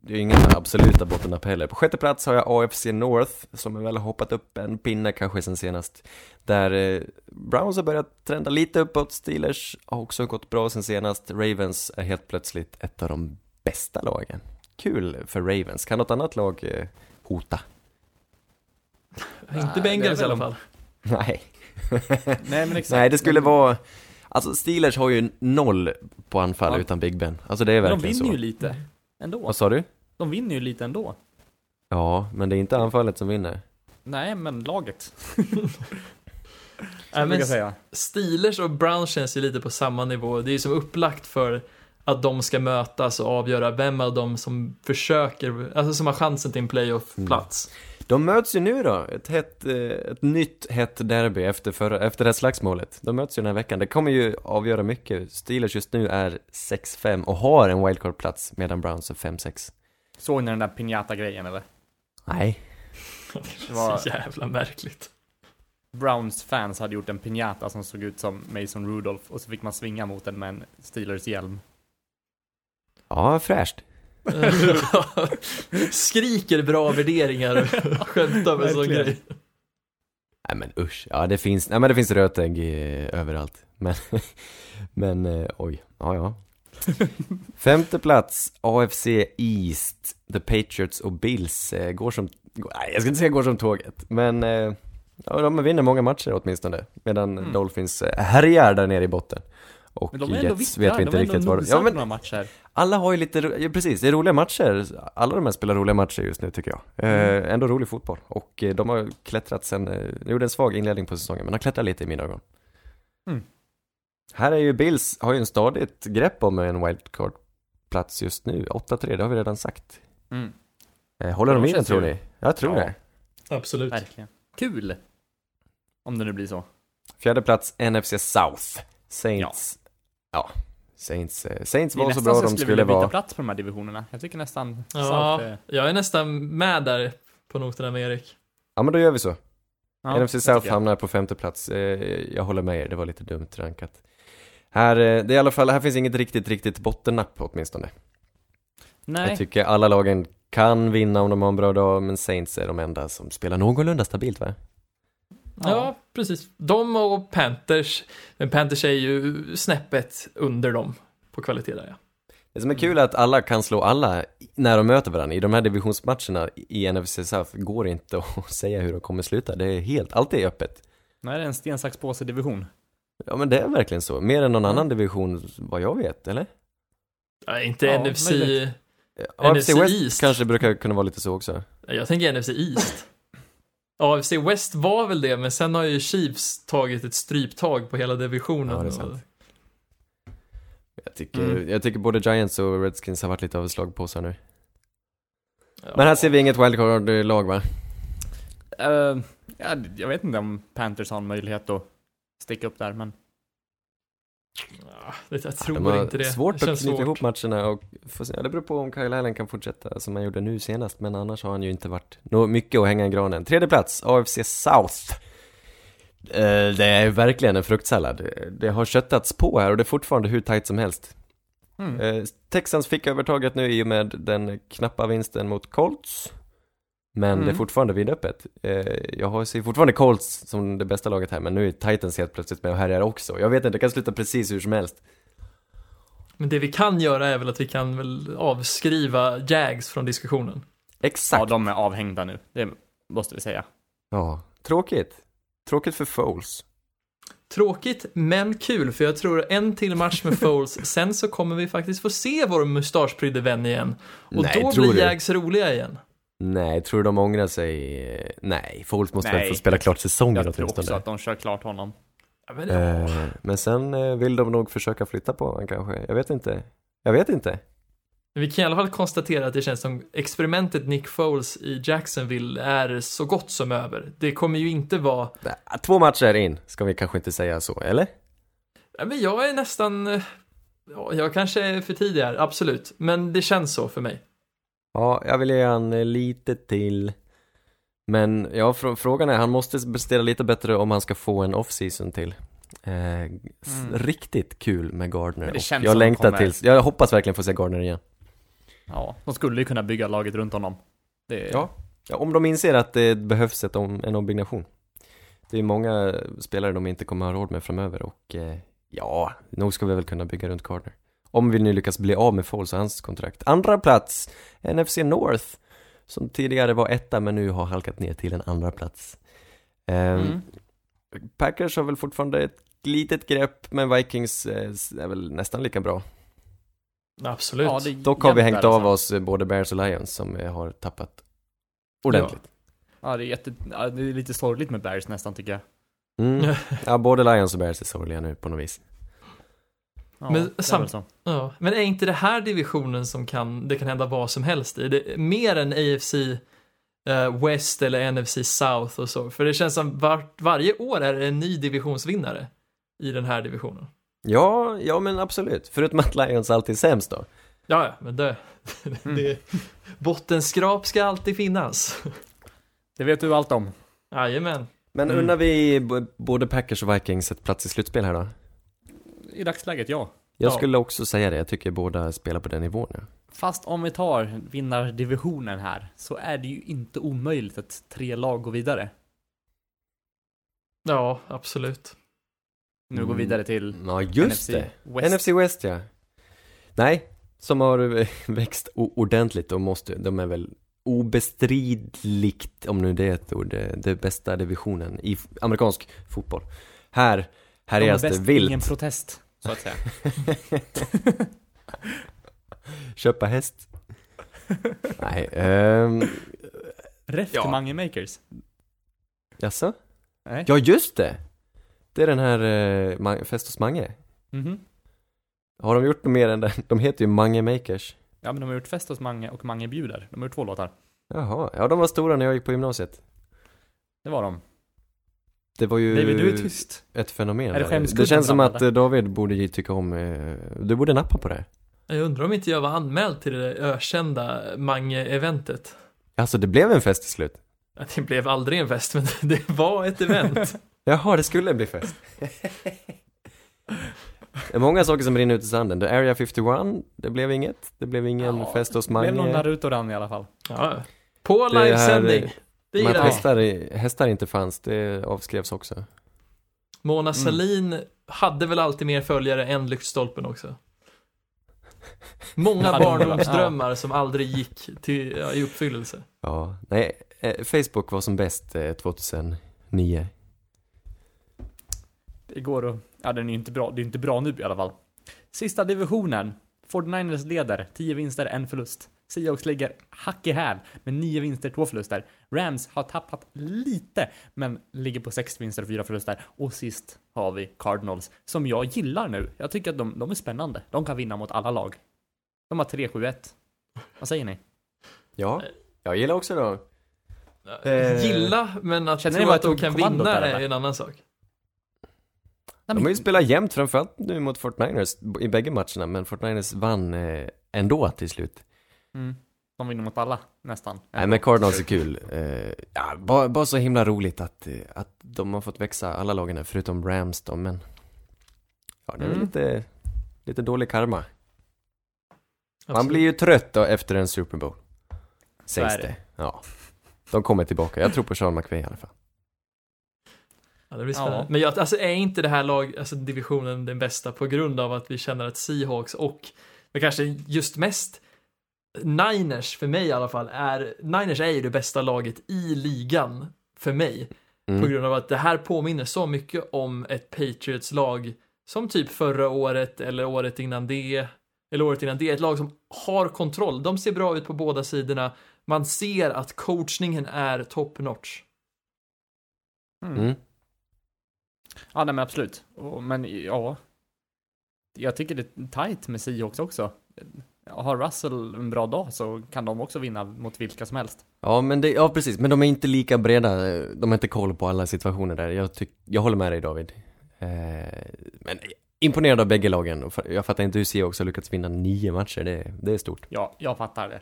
det är ju inga absoluta bottennapp heller. På sjätte plats har jag AFC North, som väl har hoppat upp en pinne kanske sen senast. Där eh, Browns har börjat trenda lite uppåt, Steelers har också gått bra sen senast. Ravens är helt plötsligt ett av de bästa lagen. Kul för Ravens. Kan något annat lag eh, hota? Inte Bengals i alla de- fall. Nej. *laughs* Nej men exakt. Nej, det skulle vara, alltså Steelers har ju noll på anfall Ja. utan Big Ben. Alltså det är Men de verkligen vinner så. ju lite. Ändå. Vad sa du? De vinner ju lite ändå. Ja, men det är inte anfallet som vinner. Nej, men laget. *laughs* Nej, jag säga. Steelers och Browns känns ju lite på samma nivå. Det är ju som upplagt för att de ska mötas och avgöra vem av dem som försöker, alltså som har chansen till en playoff-plats. De möts ju nu då, ett, hett, eh, ett nytt hett derby efter, förra, efter det här slagsmålet. De möts ju den här veckan, det kommer ju avgöra mycket. Steelers just nu är 6-5 och har en wildcard-plats medan Browns är 5-6. Såg ni den där Pinata-grejen eller? Nej. *laughs* Det var- var så jävla märkligt. Browns fans hade gjort en Pinata som såg ut som Mason Rudolph och så fick man svinga mot den med en Steelers hjälm. Ja, fräscht. *laughs* Skriker bra värderingar och skämtar med sån Verkligen. grej. Nej men usch, ja det finns, nej men det finns rötägg eh, överallt. Men, *laughs* men eh, oj, ja ja. Femte plats, AFC East, The Patriots och Bills eh, går som, nej jag ska inte säga går som tåget, men eh, ja, de vinner många matcher åtminstone. Medan Mm. Dolphins eh, härjar där nere i botten. Och Men de är ändå Jets vet vi inte de riktigt vad nosat Ja men matcher. alla har ju lite, ja, precis, det är roliga matcher. Alla de här spelar roliga matcher just nu tycker jag. Mm. Eh, ändå rolig fotboll. Och eh, de har klättrat sen, eh, de gjorde en svag inledning på säsongen, men har klättrat lite i mina ögon. Mm. Här är ju Bills, har ju en stadigt grepp om en wildcard-plats just nu. 8-3, det har vi redan sagt. Mm. Eh, håller de de i den tror ni? Jag tror Ja. det. Absolut. Verkligen. Kul! Om det nu blir så. Fjärde plats, NFC South. Saints. Ja. Saints, eh, Saints Det var så nästan bra så de jag skulle skulle vara. plats på de här divisionerna. Jag tycker nästan Ja, South jag är nästan med där på noterna med Erik. Ja men då gör vi så. Ja, NFC det South hamnar på femte plats. Eh, Jag håller med er, det var lite dumt rankat. Här, eh, det är i alla fall, här finns inget riktigt, riktigt bottennapp åtminstone. Nej, Jag tycker alla lagen kan vinna om de har en bra dag, men Saints är de enda som spelar någorlunda stabilt va? Ja. precis. De och Panthers. Men Panthers är ju snäppet under dem på kvalitet där ja. Det som är kul är att alla kan slå alla när de möter varandra. I de här divisionsmatcherna i NFC South går det inte att *laughs* säga hur de kommer sluta. Det är helt, allt är öppet. Nej, det är en sten, sax, påse division. Ja men det är verkligen så. Mer än någon Mm. annan division vad jag vet, eller? ja inte Ja, NFC. möjligt. AFC NFC West East. kanske brukar kunna vara lite så också. Jag tänker NFC East. AFC West var väl det, men sen har ju Chiefs tagit ett stryptag på hela divisionen. Ja, det är sant. Jag tycker, Mm. jag tycker både Giants och Redskins har varit lite av slagpåsar nu. Ja. Men här ser vi inget wildcard-lag va? Eh, ja, jag vet inte om Panthers har en möjlighet att sticka upp där, men... Ja, jag De tror har inte det. svårt det att knyta svårt. ihop matcherna och få se. Ja, det beror på om Kyle Allen kan fortsätta som han gjorde nu senast, men annars har han ju inte varit mycket att hänga i granen. Tredje plats, AFC South. Eh, det är verkligen en fruktsallad. Det har köttats på här och det är fortfarande hur tight som helst. Mm. Eh, Texans fick övertaget nu i och med den knappa vinsten mot Colts. Men Mm. det är fortfarande vidöppet. Eh, jag har- ser fortfarande Colts som det bästa laget här, men nu är Titans helt plötsligt med och här är också. Jag vet inte, det kan sluta precis hur som helst. Men det vi kan göra är väl att vi kan väl avskriva Jags från diskussionen. Exakt. Ja, de är avhängda nu. Det måste vi säga. Ja, tråkigt. Tråkigt för Foles. Tråkigt, men kul, för jag tror en till match med Foles, *laughs* sen så kommer vi faktiskt få se vår mustaschprydde vän igen. Och Nej, då blir? Jags roliga igen. Nej, tror du de ångrar sig? Nej, Foles måste väl Nej. få spela klart säsongen Jag tror också åtminstone. att de kör klart honom. Ja, men. Eh, men sen eh, vill de nog försöka flytta på honom kanske. Jag vet inte. Jag vet inte. Vi kan i alla fall konstatera att det känns som experimentet Nick Foles i Jacksonville är så gott som över. Det kommer ju inte vara, Två matcher in, ska vi kanske inte säga så, eller? ja, men jag är nästan, ja, jag kanske är för tidig här, absolut. Men det känns så för mig. Ja, jag vill ge han eh, lite till. Men ja, fr- frågan är, han måste prestera lite bättre om han ska få en off-season till. Eh, Mm. Riktigt kul med Gardner. Och jag längtar tills, jag hoppas verkligen få se Gardner igen. Ja, de skulle ju kunna bygga laget runt honom. Är... Ja. Ja, om de inser att det behövs ett om, en ombyggnation. Det är många spelare de inte kommer ha råd med framöver och eh, ja, nog ska vi väl kunna bygga runt Gardner. Om vi nu lyckas bli av med Foles och hans kontrakt. Andra plats, NFC North, som tidigare var etta men nu har halkat ner till en andra plats. Ehm, Mm. Packers har väl fortfarande ett litet grepp, men Vikings eh, är väl nästan lika bra. Absolut. Ja, Dock har vi hängt av alltså. oss eh, både Bears och Lions som eh, har tappat ordentligt. Ja, det är jätte... Ja, det är lite sorgligt med Bears nästan tycker jag. Mm. *laughs* Ja, både Lions och Bears är sorgliga nu på något vis. Ja, Men det är sam-. Ja, men är inte det här divisionen som kan, det kan hända vad som helst i? Det är mer än AFC eh, West eller NFC South och så. För det känns som vart, varje år är det en ny divisionsvinnare i den här divisionen. Ja, ja men absolut. Förutom att Lions alltid är sämst då. Ja, ja, men det, *laughs* det bottenskrap ska alltid finnas. Det vet du allt om. Jajamän. Men Mm. unnar vi både Packers och Vikings ett plats i slutspel här då? I dagsläget, ja. Jag Ja. skulle också säga det, jag tycker båda spelar på den nivån nu. Fast om vi tar vinnardivisionen här, så är det ju inte omöjligt att tre lag går vidare. Ja, absolut. Nu går Mm. vidare till Ja, just NFC det. West. NFC West ja. Nej, som har *laughs* växt ordentligt och måste, de är väl obestridligt, om nu det är ett ord, det, bästa divisionen i amerikansk fotboll. Här De härjas det vilt. ingen protest, så att säga. *laughs* Köpa häst. *laughs* Nej, ehm, Rätt Ja. Mange Makers. jaså? Nej. Ja, just det! Det är den här Ma- Fest hos Mange. Mhm. Har de gjort något mer än den? De heter ju Mange Makers. Ja, men de har gjort fest hos Mange och Mange bjuder. De har gjort två låtar. Jaha, ja de var stora när jag gick på gymnasiet. Det var de. Det var ju David, du är tyst. ett fenomen. Är det där. det känns som att David borde tycka om, eh, du borde nappa på det. Jag undrar om inte jag var anmäld till det ökända Mange-eventet. Alltså det blev en fest till slut. Ja, Det blev aldrig en fest, men *laughs* det var ett event. *laughs* Jaha, det skulle bli fest. det är många saker som rinner ut i sanden. The Area 51, det blev inget. Det blev ingen Ja, fest hos Det blev någon Mange. Naruto-run i alla fall. Ja. På livesändning. Det Men att hästar, hästar inte fanns, det avskrevs också. Mona Sahlin hade väl alltid mer följare än Lyktstolpen också. Många barndomsdrömmar som aldrig gick till, ja, i uppfyllelse. Ja, nej, eh, Facebook var som bäst eh, 2009. Det går att... Ja, den är inte bra. Det är inte bra nu i alla fall. Sista divisionen. 49ers leder. 10 vinster, en förlust. Seahawks ligger hack i häl med 9 vinster, 2 förluster. Rams har tappat lite, men ligger på 6 vinster och 4 förluster. Och sist har vi Cardinals, som jag gillar nu. Jag tycker att de, de är spännande. De kan vinna mot alla lag. De har 3-7-1. Vad säger ni? Ja, jag gillar också dem. Eh, Gilla, men att känner tro att de kan vinna är en annan sak. De har ju spelat jämnt, framförallt nu mot 49ers i bägge matcherna, men 49ers vann eh, ändå till slut. Mm. De vinner mot alla, nästan. Nej men Cardinals är kul. Eh, ja, bara, bara så himla roligt att, eh, att de har fått växa, alla lagen här, förutom Rams då, men... Ja, det är Mm. lite, lite dålig karma. Man Absolut. blir ju trött då efter en Super Bowl. Sägs det. det. Ja. De kommer tillbaka. Jag tror på Sean McVay i alla fall. Ja, det blir spännande. Ja. Men jag, alltså, är inte det här lag, alltså divisionen den bästa på grund av att vi känner att Seahawks och, men kanske just mest Niners, för mig i alla fall, är, Niners är ju det bästa laget i ligan för mig. På Mm. grund av att det här påminner så mycket om ett Patriots-lag som typ förra året eller året innan det. Eller året innan det. Ett lag som har kontroll. De ser bra ut på båda sidorna. Man ser att coachningen är top notch. Mm. Mm. Ja, nej men absolut. Och, men ja. Jag tycker det är tight med Seahawks också. Har Russell en bra dag så kan de också vinna mot vilka som helst. Ja, men det, ja precis, men de är inte lika breda, de har inte koll på alla situationer där. Jag, tyck, jag håller med dig David. Eh, men imponerad av bägge lagen. Jag fattar inte hur Seahawks har lyckats vinna nio matcher, det, det är stort. Ja, jag fattar det.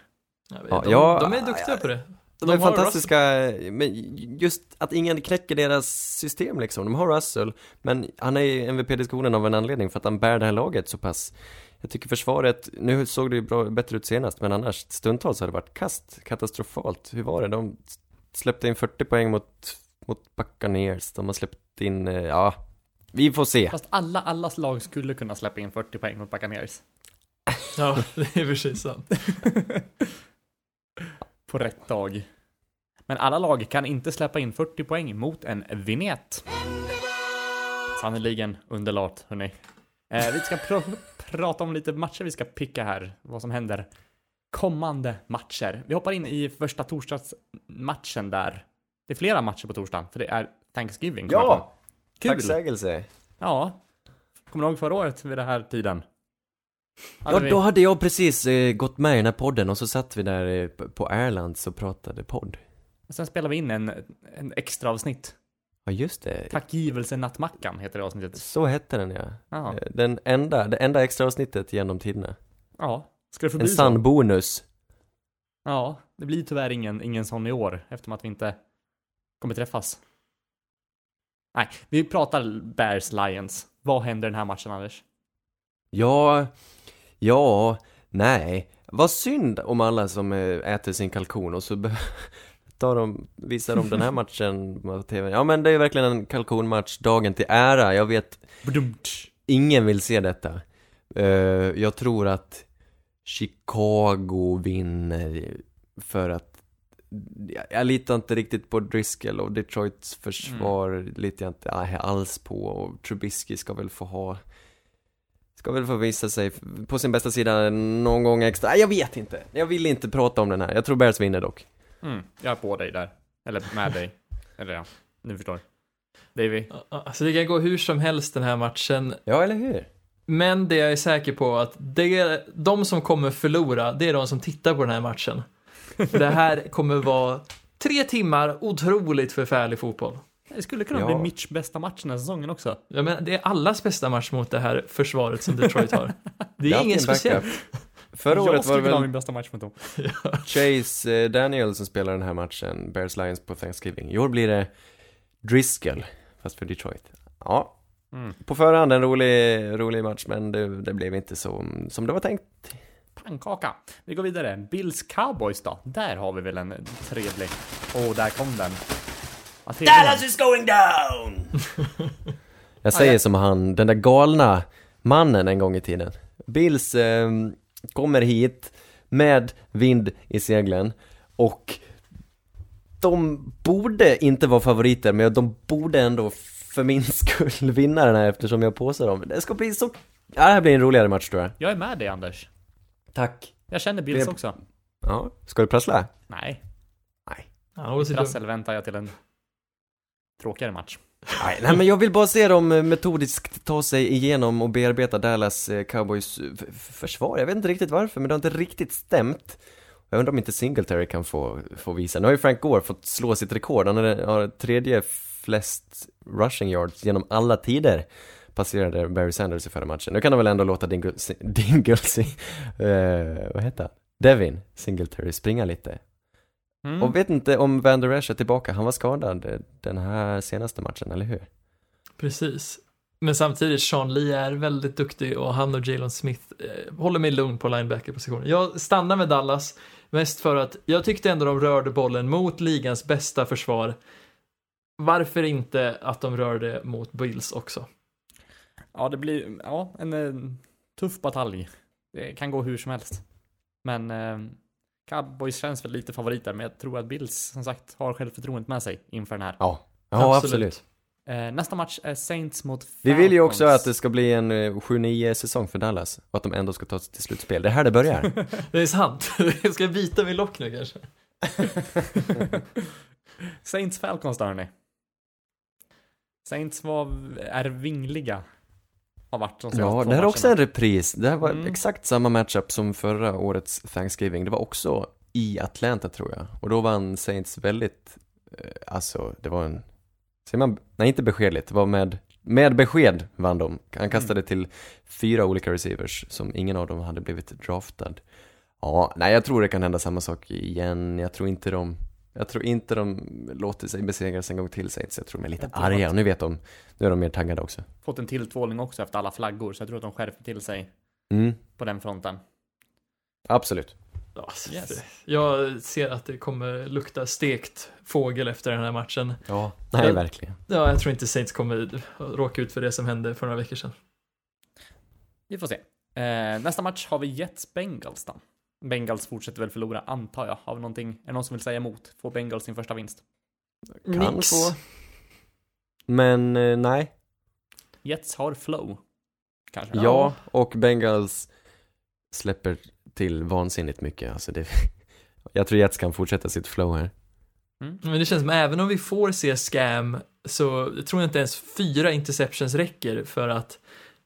Ja, de, ja, de är duktiga på det. De, De är fantastiska, men just att ingen knäcker deras system liksom. De har Russell, men han är i MVP-diskussionen av en anledning, för att han bär det här laget så pass. Jag tycker försvaret, nu såg det ju bra, bättre ut senast, men annars stundtals har det varit kast, katastrofalt. Hur var det? De släppte in 40 poäng mot, mot Buccaneers, de har släppt in, eh, ja, vi får se. Fast alla, allas lag skulle kunna släppa in 40 poäng mot Buccaneers. Ja, det är precis sant. *laughs* På rätt dag. Men alla lag kan inte släppa in 40 poäng mot en vignett. Sannerligen underlat, hörni. Eh, vi ska pr- prata om lite matcher vi ska picka här. Vad som händer kommande matcher. Vi hoppar in i första torsdagsmatchen där. Det är flera matcher på torsdagen, för det är Thanksgiving. på. Kul! tacksägelse. Ja. Kommer du ihåg förra året vid den här tiden? Hade Ja, vi- då hade jag precis eh, gått med i den här podden och så satt vi där eh, på- på Erlands och pratade podd. Sen spelade vi in en, en extra avsnitt. Ja, just det. Tackgivelse nattmackan heter det avsnittet. Så hette den ja. Eh, Den enda, det enda extra avsnittet genom tiderna. Ja. Ska det få En sann bonus. Ja, det blir tyvärr ingen, ingen sån i år eftersom att vi inte kommer träffas. Nej, vi pratar Bears Lions. Vad händer den här matchen Anders? Ja, ja, nej. Vad synd om alla som eh, äter sin kalkon och så *laughs* tar de, visar de den här *laughs* matchen på TV. Ja men det är verkligen en kalkonmatch, dagen till ära. Jag vet, ingen vill se detta. Eh, jag tror att Chicago vinner för att jag, jag litar inte riktigt på Driscoll och Detroits försvar litar jag inte alls på och Trubisky ska väl få ha Ska väl få visa sig på sin bästa sida någon gång extra. Jag vet inte. Jag vill inte prata om den här. Jag tror Bears vinner dock. Mm, jag är på dig där. Eller med dig. *laughs* Eller ja, ni förstår. Davy. Alltså det kan gå hur som helst den här matchen. Ja, eller hur? Men det jag är säker på att det, de som kommer förlora, det är de som tittar på den här matchen. Det här *laughs* kommer vara tre timmar otroligt förfärlig fotboll. Det skulle kunna Ja. bli Mitch bästa match den här säsongen också. Ja, men det är allas bästa match mot det här försvaret som Detroit har. Det *laughs* Det är är alltid inget speciellt. Förra jag året var det väl min bästa match mot dem. *laughs* Chase eh, Daniel som spelar den här matchen, Bears Lions på Thanksgiving. I år blir det Driscoll, fast för Detroit. Ja, Mm. på förhand en rolig, rolig match, men det, det blev inte så som det var tänkt. Pannkaka. Vi går vidare. Bills Cowboys då? Där har vi väl en trevlig... Åh, där kom den. Den. is going down! *laughs* Jag säger som han, den där galna mannen en gång i tiden. Bills eh, kommer hit med vind i seglen och de borde inte vara favoriter, men de borde ändå för min *laughs* skull vinna den här eftersom jag påstår dem. Det ska bli så... Ja, det här blir en roligare match tror jag. Jag är med dig Anders. Tack. Jag känner Bills Det- också. Ja, ska du prassla? Nej, Ja, sig lugn. trassel väntar jag till en tråkigare match. Nej, nej men jag vill bara se dem eh, metodiskt ta sig igenom och bearbeta Dallas eh, Cowboys eh, försvar. Jag vet inte riktigt varför, men det har inte riktigt stämt. Jag undrar om inte Singletary kan få, få visa. Nu har ju Frank Gore fått slå sitt rekord. Han har tredje flest rushing yards genom alla tider. Passerade Barry Sanders i förra matchen. Nu kan han väl ändå låta Dingle... Dingle... Uh, *laughs* vad heter han? Devin Singletary springa lite. Mm. Och vet inte om Van Der Esch är tillbaka. Han var skadad eh, den här senaste matchen, eller hur? Precis. Men samtidigt, Sean Lee är väldigt duktig och han och Jalen Smith eh, håller mig lugn på linebacker-positionen. Jag stannar med Dallas, mest för att jag tyckte ändå de rörde bollen mot ligans bästa försvar. Varför inte att de rörde mot Bills också? Ja, det blir ja, en, eh, tuff batalj. Det kan gå hur som helst. Men eh, Cowboys känns väl lite favoriter, men jag tror att Bills som sagt har självförtroendet med sig inför den här. Ja, ja absolut. Eh, nästa match är Saints mot Falcons. Vi vill ju också att det ska bli en eh, 7-9 säsong för Dallas och att de ändå ska ta sig till slutspel. Det är här det börjar. *laughs* Det är sant. *laughs* Jag ska bita min lock nu kanske. *laughs* Saints Falcons då hörni. Saints var, är vingliga. Har varit de ja, det här är också en repris. Det här var Mm. exakt samma matchup som förra årets Thanksgiving. Det var också i Atlanta tror jag. Och då vann Saints väldigt, eh, alltså det var en, säger man, nej inte beskedligt, det var med, med besked vann de. Han kastade till fyra olika receivers som ingen av dem hade blivit draftad. Ja, nej jag tror det kan hända samma sak igen. Jag tror inte de, jag tror inte de låter sig besegras en gång till Saints. Jag tror de är lite arga att- och nu vet de, nu är de mer taggade också. Fått en tilltvålning också efter alla flaggor, så jag tror att de skärper till sig Mm, på den fronten. absolut. Ja, alltså, Yes. Jag ser att det kommer lukta stekt fågel efter den här matchen. Ja, nej Jag- verkligen. Ja, jag tror inte Saints kommer råka ut för det som hände för några veckor sedan. Vi får se. Eh, nästa match har vi Jets Bengals då. Bengals fortsätter väl förlora, antar jag. Har vi någonting, är det någon som vill säga emot? Får Bengals sin första vinst? Kan få. Men eh, nej. Jets har flow. Kanske? Ja. och Bengals släpper till vansinnigt mycket. Alltså det, *laughs* jag tror Jets kan fortsätta sitt flow här. Men det känns som även om vi får se scam så tror jag inte ens fyra interceptions räcker för att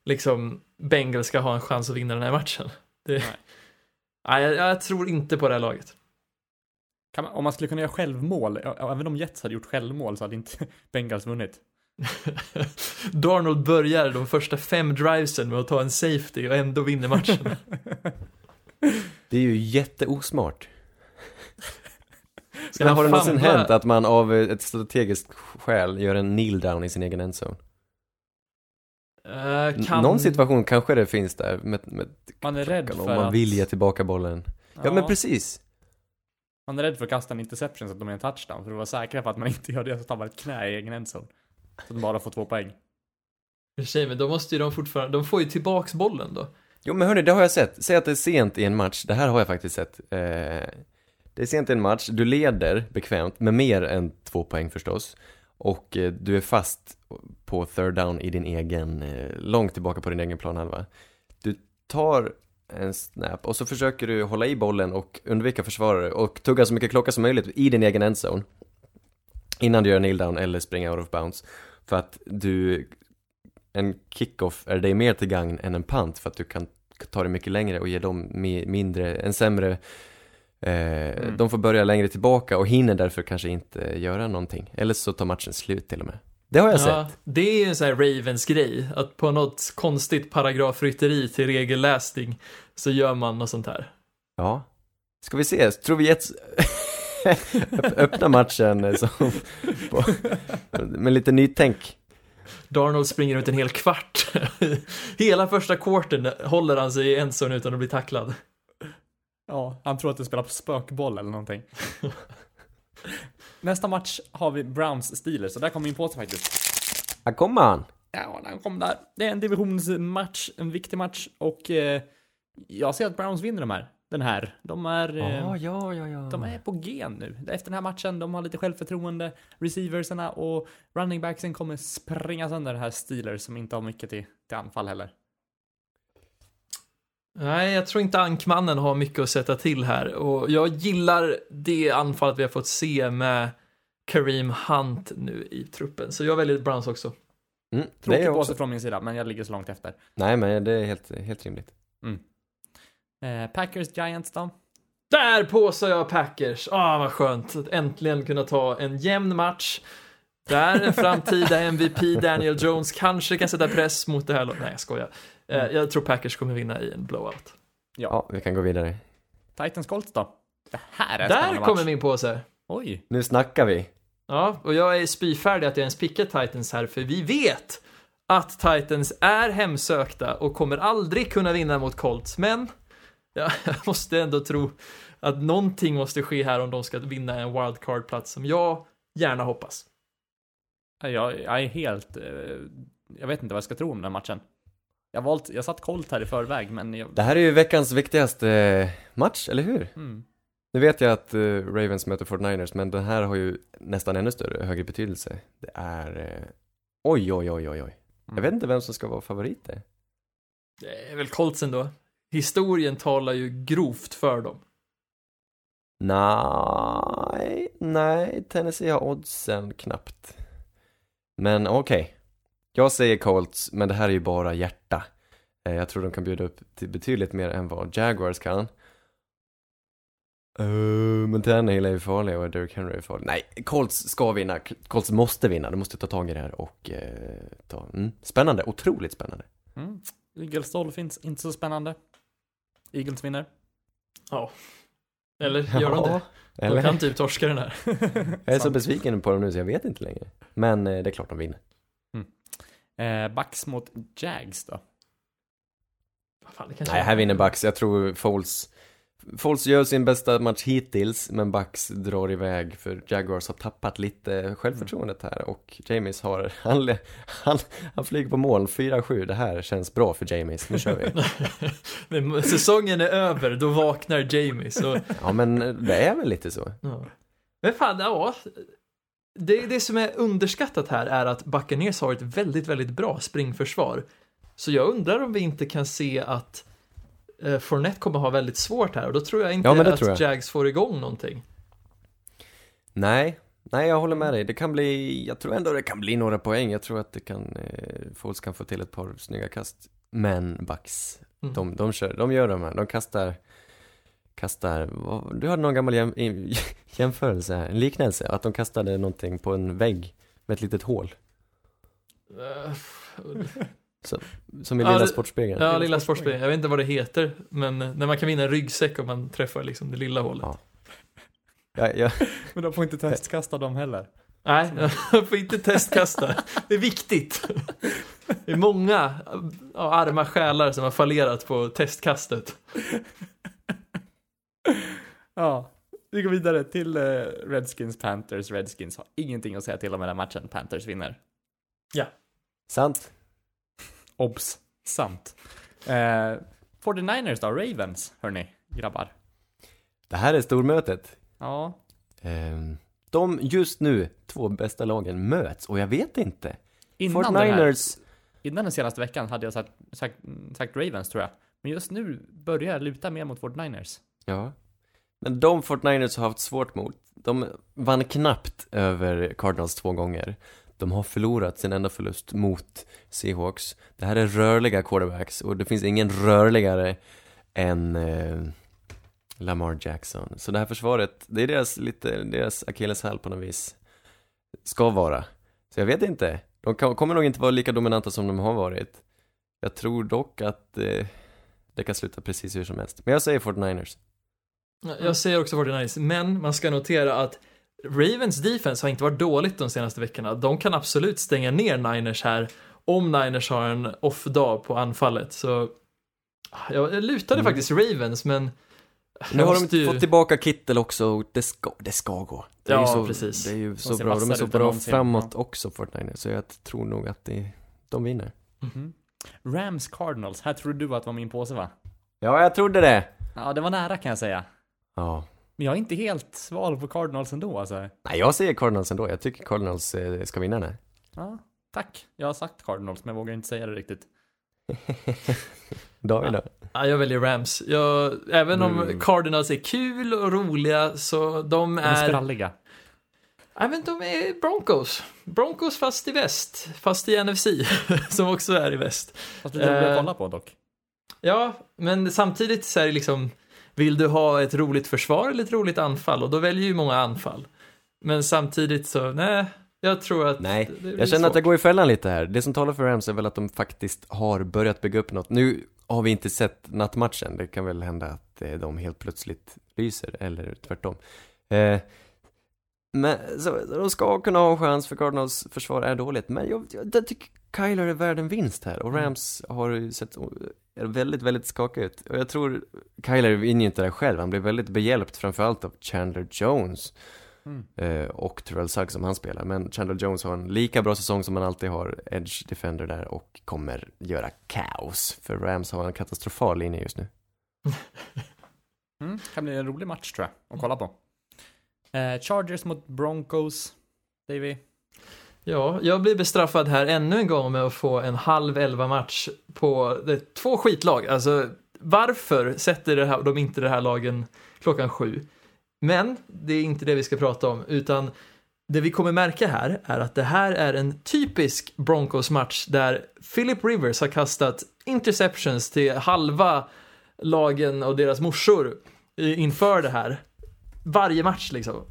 liksom Bengals ska ha en chans att vinna den här matchen. Det, Nej. jag, jag tror inte på det här laget. Kan man, om man skulle kunna göra självmål, även om Jets hade gjort självmål så hade inte *laughs* Bengals vunnit. *laughs* Darnold börjar de första fem drivesen med att ta en safety och ändå vinner matchen. *laughs* Det är ju jätteosmart. Men har det någonsin hänt att man av ett strategiskt skäl gör en kneel down i sin egen endzone? Eh, kan... Någon situation kanske det finns där med, med Man är rädd om för man att... vill ge tillbaka bollen. Ja, men precis. Man är rädd för att kasta en interception så att de är en touchdown. För att vara säkra på att man inte gör det så tar man ett knä i egen endzone. Så att de bara får två poäng. För sig, men då måste ju de fortfarande, de får ju tillbaks bollen då. Jo men hörni, det har jag sett. Säg att det är sent i en match, det här har jag faktiskt sett. Eh, det är sent i en match, du leder bekvämt med mer än två poäng förstås. Och eh, du är fast på third down i din egen, eh, långt tillbaka på din egen planhalva. Du tar en snap och så försöker du hålla i bollen och undvika försvarare och tugga så mycket klocka som möjligt i din egen endzone. Innan du gör kneel down eller springer out of bounds. För att du, en kickoff är dig mer till gagn än en punt för att du kan ta det mycket längre och ge dem mi- mindre, en sämre Eh, Mm. De får börja längre tillbaka och hinner därför kanske inte göra någonting. Eller så tar matchen slut till och med. Det har jag Ja, sett. det är ju en sån här Ravens grej, att på något konstigt paragrafrytteri till regelläsning så gör man något sånt här. Ja. Ska vi se, tror vi Jets *laughs* Öpp- öppna matchen eh, som, på, med lite nytänk. Darnold springer runt en hel kvart. Hela första quartern håller han sig i en zon utan att bli tacklad. Ja, han tror att du spelar på spökboll eller någonting. Nästa match har vi Browns Steelers, så där kommer min påse faktiskt. Här kommer han. Ja, den kom där. Det är en divisionsmatch, en viktig match och eh, jag ser att Browns vinner de här. Den här. De är, eh, Ja, ja, ja, ja. de är på G nu. Efter den här matchen, de har lite självförtroende. Receiversarna och running backsen kommer springa sönder den här Steelers som inte har mycket till, till anfall heller. Nej, jag tror inte ankmannen har mycket att sätta till här och jag gillar det anfallet vi har fått se med Kareem Hunt nu i truppen, så jag väljer Browns också. Mm, det Tråkig är jag påse också. från min sida, men jag ligger så långt efter. Nej, men det är helt, helt rimligt. Eh, Packers Giants då? Där påsar jag Packers. Ah, vad skönt att äntligen kunna ta en jämn match. Där en framtida *laughs* MVP Daniel Jones kanske kan sätta press mot det här laget. Nej, jag skojar. Eh, jag tror Packers kommer vinna i en blowout. Ja, vi kan gå vidare. Titans Colts då? Det här är Där kommer match. min påse. Oj. Nu snackar vi. Ja, och jag är spyfärdig att jag ens pickar Titans här, för vi vet att Titans är hemsökta och kommer aldrig kunna vinna mot Colts, men ja, *laughs* jag måste ändå tro att någonting måste ske här om de ska vinna en wildcard-plats som jag gärna hoppas. Jag, jag är helt... Eh, jag vet inte vad jag ska tro om den här matchen. Jag har valt, jag satt Colt här i förväg, men jag... Det här är ju veckans viktigaste eh, match, eller hur? Mm. Nu vet jag att eh, Ravens möter 49ers, men den här har ju nästan ännu större, högre betydelse. Det är... eh, Oj, oj, oj, oj, oj. Jag vet inte vem som ska vara favorit där. Det är väl Colts ändå. Historien talar ju grovt för dem. Nej, nej, Tennessee har oddsen knappt. Men okej. Jag säger Colts, men det här är ju bara hjärta. Eh, Jag tror de kan bjuda upp till betydligt mer än vad Jaguars kan. Eh, men Tannehill är ju farlig och Derrick Henry är farlig. Nej, Colts ska vinna. Colts måste vinna. De måste ta tag i det här och eh, ta... Mm. Spännande, otroligt spännande. Mm. Eagles Dolphins, inte så spännande. Eagles vinner. Ja. *laughs* Eller gör de det? De Eller? kan typ torska den här. Jag är så *laughs* besviken på dem nu så jag vet inte längre. Men det är klart de vinner. Eh, Bucks mot Jags då? Fan, Nej, här vinner Bucks. Jag tror Foles Foles gör sin bästa match hittills, men Bucks drar iväg för Jaguars har tappat lite självförtroendet här och James har, *laughs* han, han, han flyger på moln 4-7, det här känns bra för James, nu kör vi. *laughs* Säsongen är över, då vaknar Jamie. Så, Ja men det är väl lite så. ja. Men fan, ja. Det, det som är underskattat här är att Buccaneers har ett väldigt, väldigt bra springförsvar. Så jag undrar om vi inte kan se att eh, Fournette kommer ha väldigt svårt här och då tror jag inte Ja, att jag. Jags får igång någonting. Nej, nej jag håller med dig. Det kan bli, jag tror ändå det kan bli några poäng. Jag tror att det kan, eh, Foles kan få till ett par snygga kast. Men Bucks, Mm. de, de kör, de gör de här, de kastar, kastar, du hade någon gammal jäm, *laughs* jämförelse här, en liknelse, att de kastade någonting på en vägg med ett litet hål. Eh, Som i Ja, Lilla det- Sportspegeln. Ja, lilla sportspel. Jag vet inte vad det heter, men när man kan vinna en ryggsäck om man träffar liksom det lilla hålet. Ja. Ja, ja, *laughs* Men de får inte testkasta dem heller. Nej, jag får inte testkasta. Det är viktigt. Det är många ja, arma själar som har fallerat på testkastet. *laughs* Ja. Vi går vidare till eh, Redskins Panthers. Redskins har ingenting att säga till om i den här matchen. Panthers vinner. sant. *laughs* Obs. Sant. Eh, 49ers då? Ravens, hörni, grabbar. Det här är stormötet. Ja. Ehm, De just nu, två bästa lagen möts och jag vet inte. Innan, den här, 49ers, innan den senaste veckan hade jag sagt, sagt, sagt Ravens, tror jag. Men just nu börjar jag luta mer mot 49ers ja. Men de 49ers har haft svårt mot. De vann knappt över Cardinals två gånger. De har förlorat sin enda förlust mot Seahawks. Det här är rörliga quarterbacks och det finns ingen rörligare än, eh, Lamar Jackson. Så det här försvaret, det är deras, lite, deras akilleshäl på något vis. Ska vara. Så jag vet inte. De kan, kommer nog inte vara lika dominanta som de har varit. Jag tror dock att eh, det kan sluta precis hur som helst. Men jag säger 49ers. Jag säger också 49ers, men man ska notera att Ravens defense har inte varit dåligt de senaste veckorna. De kan absolut stänga ner Niners här om Niners har en off-dag på anfallet. Så jag lutade Mm. faktiskt Ravens, men Nu har de ju- fått tillbaka Kittel också och det ska, det ska gå. Det är Ja, ju så, precis. Det är ju så bra, de är så bra framåt Ja. också Fortnite så jag tror nog att det, de vinner. Mhm. Rams Cardinals, här trodde du att det var min påse va? Ja, jag trodde det. Ja, det var nära kan jag säga. Ja. Men jag är inte helt sval på Cardinals ändå alltså. Nej, jag säger Cardinals ändå. Jag tycker Cardinals eh, ska vinna den här. Ja, tack. Jag har sagt Cardinals, men jag vågar inte säga det riktigt. *laughs* David då? Ja, jag väljer Rams. Jag, även om Mm. Cardinals är kul och roliga så de De är är... spralliga. Ja, men de är Broncos. Broncos fast i väst. Fast i NFC, *laughs* som också är i väst. Fast lite roliga Eh, att kolla på dock. Ja, men samtidigt så är det liksom, vill du ha ett roligt försvar eller ett roligt anfall? Och då väljer ju många anfall. Men samtidigt så, nej, jag tror att Nej, Jag känner att jag svårt. går i fällan lite här. Det som talar för Rams är väl att de faktiskt har börjat bygga upp något. Nu har vi inte sett nattmatchen. Det kan väl hända att eh, de helt plötsligt lyser, eller tvärtom. Eh, men så, de ska kunna ha en chans för Cardinals försvar är dåligt. Men jag, jag, tycker Kyler är värd en vinst här. Och Rams har ju sett är väldigt, väldigt skakig ut. Och jag tror Kyler vinner ju inte det själv. Han blir väldigt behjälpt framförallt av Chandler Jones. Mm. Eh, och Terrell Suggs som han spelar. Men Chandler Jones har en lika bra säsong som han alltid har, Edge Defender där och kommer göra kaos. För Rams har en katastrofal linje just nu. *laughs* Mm, kan bli en rolig match tror jag, att kolla på. Eh, Chargers mot Broncos. Davy. Ja, jag blir bestraffad här ännu en gång med att få en halv elva match på det två skitlag. Alltså, varför sätter det här, de inte det här lagen klockan sju? Men det är inte det vi ska prata om, utan det vi kommer märka här är att det här är en typisk Broncos-match där Philip Rivers har kastat interceptions till halva lagen och deras morsor inför det här. Varje match liksom.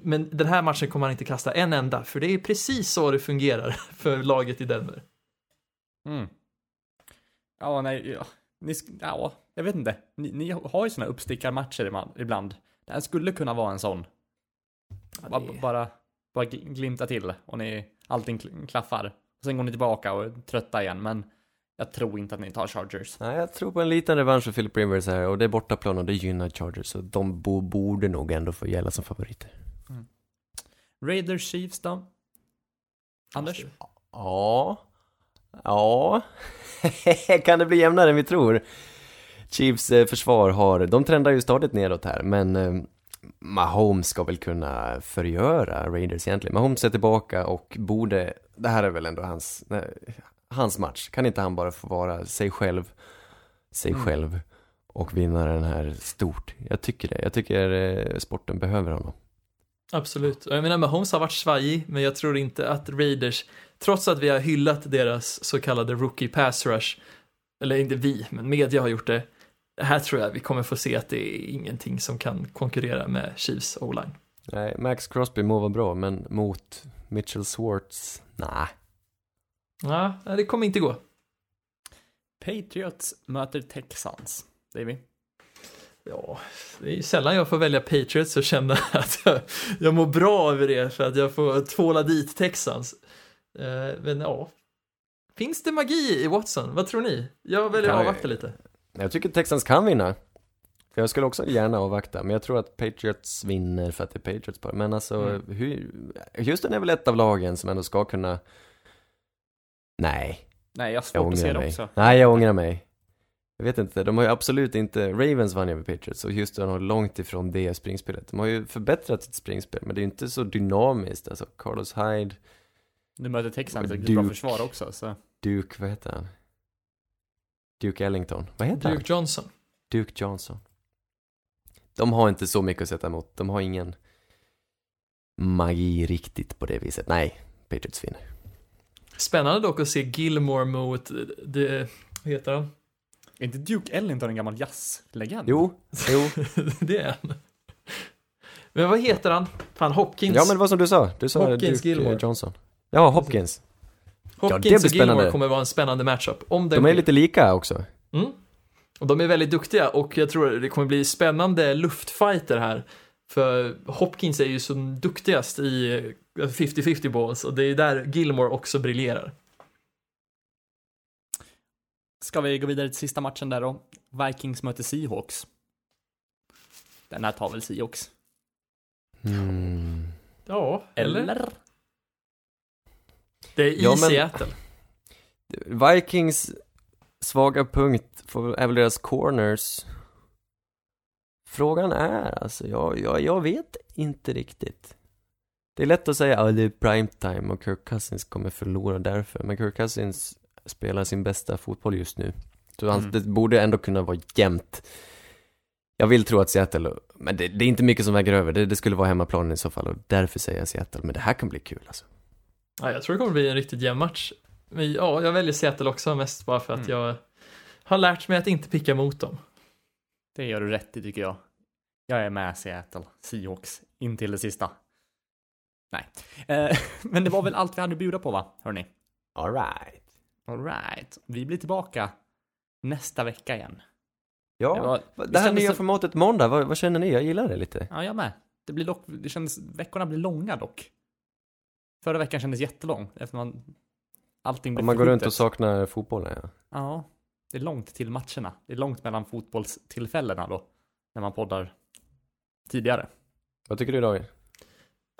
Men den här matchen kommer han inte kasta en enda, för det är precis så det fungerar *laughs* för laget i Denver. Mm. Ja, nej, ja. Ni, ja, jag vet inte. Ni, ni har ju såna uppstickarmatcher ibland- ibland. Det här skulle kunna vara en sån. Ja, Bara, det- bara, bara gl- glimta till och ni, allting kl- klaffar. Och sen går ni tillbaka och är trötta igen, men jag tror inte att ni tar Chargers. Nej, jag tror på en liten revansch för Philip Rivers här och det är bortaplan och det gynnar Chargers. Så de bo, borde nog ändå få gälla som favoriter. Raiders Chiefs då? Anders? Ja. Ja. *laughs* kan det bli jämnare än vi tror? Chiefs eh, försvar har, de trendar ju stadigt nedåt här, men eh, Mahomes ska väl kunna förgöra Raiders egentligen. Mahomes är tillbaka och borde, det här är väl ändå hans, hans match. Kan inte han bara få vara sig själv, sig Mm. själv och vinna den här stort? Jag tycker det. Jag tycker eh, sporten behöver honom. Absolut. Jag menar, Mahomes har varit svajig, men jag tror inte att Raiders, trots att vi har hyllat deras så kallade rookie pass rush, eller inte vi, men media har gjort det, här tror jag vi kommer få se att det är ingenting som kan konkurrera med Chiefs o-line. Nej, Max Crosby må vara bra, men mot Mitchell Swartz, nej. Ja, det kommer inte gå. Patriots möter Texans. Davy? Ja, det är ju sällan jag får välja Patriots och känna *laughs* att jag, jag mår bra över det för att jag får tvåla dit Texans. Eh, men ja, finns det magi i Watson? Vad tror ni? Jag väljer att avvakta lite. Jag tycker Texans kan vinna. För jag skulle också gärna avvakta, men jag tror att Patriots vinner för att det är Patriots bara. Men alltså, Mm. hur... Houston är väl ett av lagen som ändå ska kunna... Nej, Nej, jag har jag svårt att se ångrar det mig. också. Nej, jag ångrar mig. Jag vet inte, de har ju absolut inte... Ravens vann ju över Patriots och Houston har långt ifrån det springspelet. De har ju förbättrat sitt springspel, men det är ju inte så dynamiskt. Alltså, Carlos Hyde, Nu möter Texans ett bra Duke. försvar också, så. Duke, vad heter han? Duke Ellington, vad heter han? Duke Johnson. Duke Johnson. De har inte så mycket att sätta emot. De har ingen magi riktigt på det viset. Nej, Patriots vinner. Spännande dock att se Gilmore mot, det, vad heter han? Är inte Duke Ellington en gammal jazzlegend? Jo, jo. *laughs* det är han. Men vad heter han? Fan, Hopkins. Ja men var som du sa, du sa Hopkins, Duke Gilmore. Johnson. Ja, Hopkins. ja, det Hopkins blir och Gilmore spännande. kommer vara en spännande matchup. Om De är lite lika också. Mm. Och de är väldigt duktiga och jag tror det kommer bli spännande luftfighter här. För Hopkins är ju som duktigast i eh, 50-50 balls och det är där Gilmore också briljerar. Ska vi gå vidare till sista matchen där då? Vikings möter Seahawks. Den här tar väl Seahawks? Mm. Ja, eller? Eller? Det är i Ja, men- Seattle. Vikings svaga punkt är väl deras corners. Frågan är alltså, jag, jag, jag vet inte riktigt. Det är lätt att säga att det är prime time och Kirk Cousins kommer förlora därför. Men Kirk Cousins spelar sin bästa fotboll just nu. Så Mm. det borde ändå kunna vara jämnt. Jag vill tro att Seattle, men det, det är inte mycket som väger över. Det, det skulle vara hemmaplanen i så fall och därför säger jag Seattle. Men det här kan bli kul alltså. Ja, jag tror det kommer bli en riktigt jämn match. Men ja, jag väljer Seattle också mest bara för att Mm. jag har lärt mig att inte picka mot dem. Det gör du rätt i tycker jag. Jag är med Seattle Seahawks in till det sista. Nej, eh, *laughs* men det var väl allt vi hade att bjuda på va, hörni? Alright. Alright, vi blir tillbaka nästa vecka igen. Ja, Det var- det här nya så- formatet måndag, vad, vad känner ni? Jag gillar det lite. Ja, jag med. Det blir dock, det kändes, veckorna blir långa dock. Förra veckan kändes jättelång eftersom man, allting Om man går runt och saknar fotbollen, ja. Ja, det är långt till matcherna. Det är långt mellan fotbollstillfällena då, när man poddar tidigare. Vad tycker du David?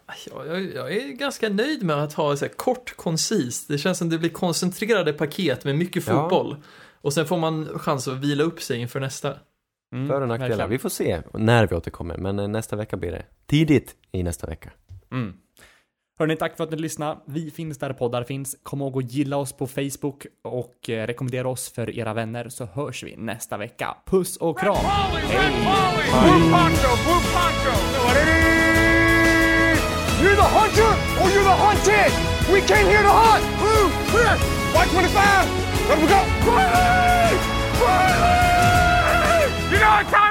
Ja, jag, jag är ganska nöjd med att ha så här kort, koncist. Det känns som det blir koncentrerade paket med mycket Ja. fotboll. Och sen får man chans att vila upp sig inför nästa. Mm, För och nackdelar. Vi får se när vi återkommer, men eh, nästa vecka blir det. Tidigt i nästa vecka. Mm. Hörni, tack för att ni lyssnade. Vi finns där poddar finns. Kom ihåg att gilla oss på Facebook och eh, rekommendera oss för era vänner så hörs vi nästa vecka. Puss och kram! Red. You're the hunter or you're the hunted. We came here to hunt. Blue, clear. White 25. Let we go. Riley! Riley! You know it's